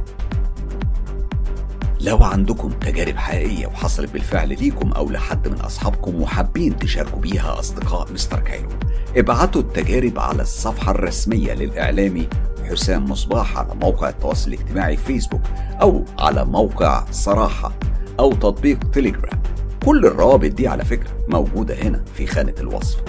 لو عندكم تجارب حقيقية وحصلت بالفعل ليكم أو لحد من أصحابكم وحابين تشاركوا بيها أصدقاء مستر كايرو ابعتوا التجارب على الصفحة الرسمية للإعلامي حسام مصباح على موقع التواصل الاجتماعي فيسبوك أو على موقع صراحة أو تطبيق تليجرام كل الروابط دي على فكرة موجودة هنا في خانة الوصف.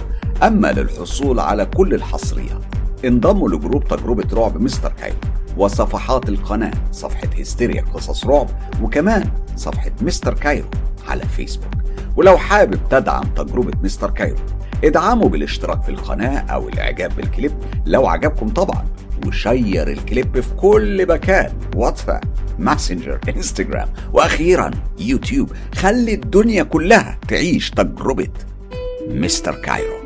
أما للحصول على كل الحصريات انضموا لجروب تجربة رعب مستر كايرو وصفحات القناة صفحة هستيريا قصص رعب وكمان صفحة مستر كايرو على فيسبوك. ولو حابب تدعم تجربة مستر كايرو ادعموا بالاشتراك في القناة أو الإعجاب بالكليب. لو عجبكم طبعا و share الكليب في كل مكان واتساب ماسنجر انستجرام وأخيرا يوتيوب خلي الدنيا كلها تعيش تجربة مستر كايرو.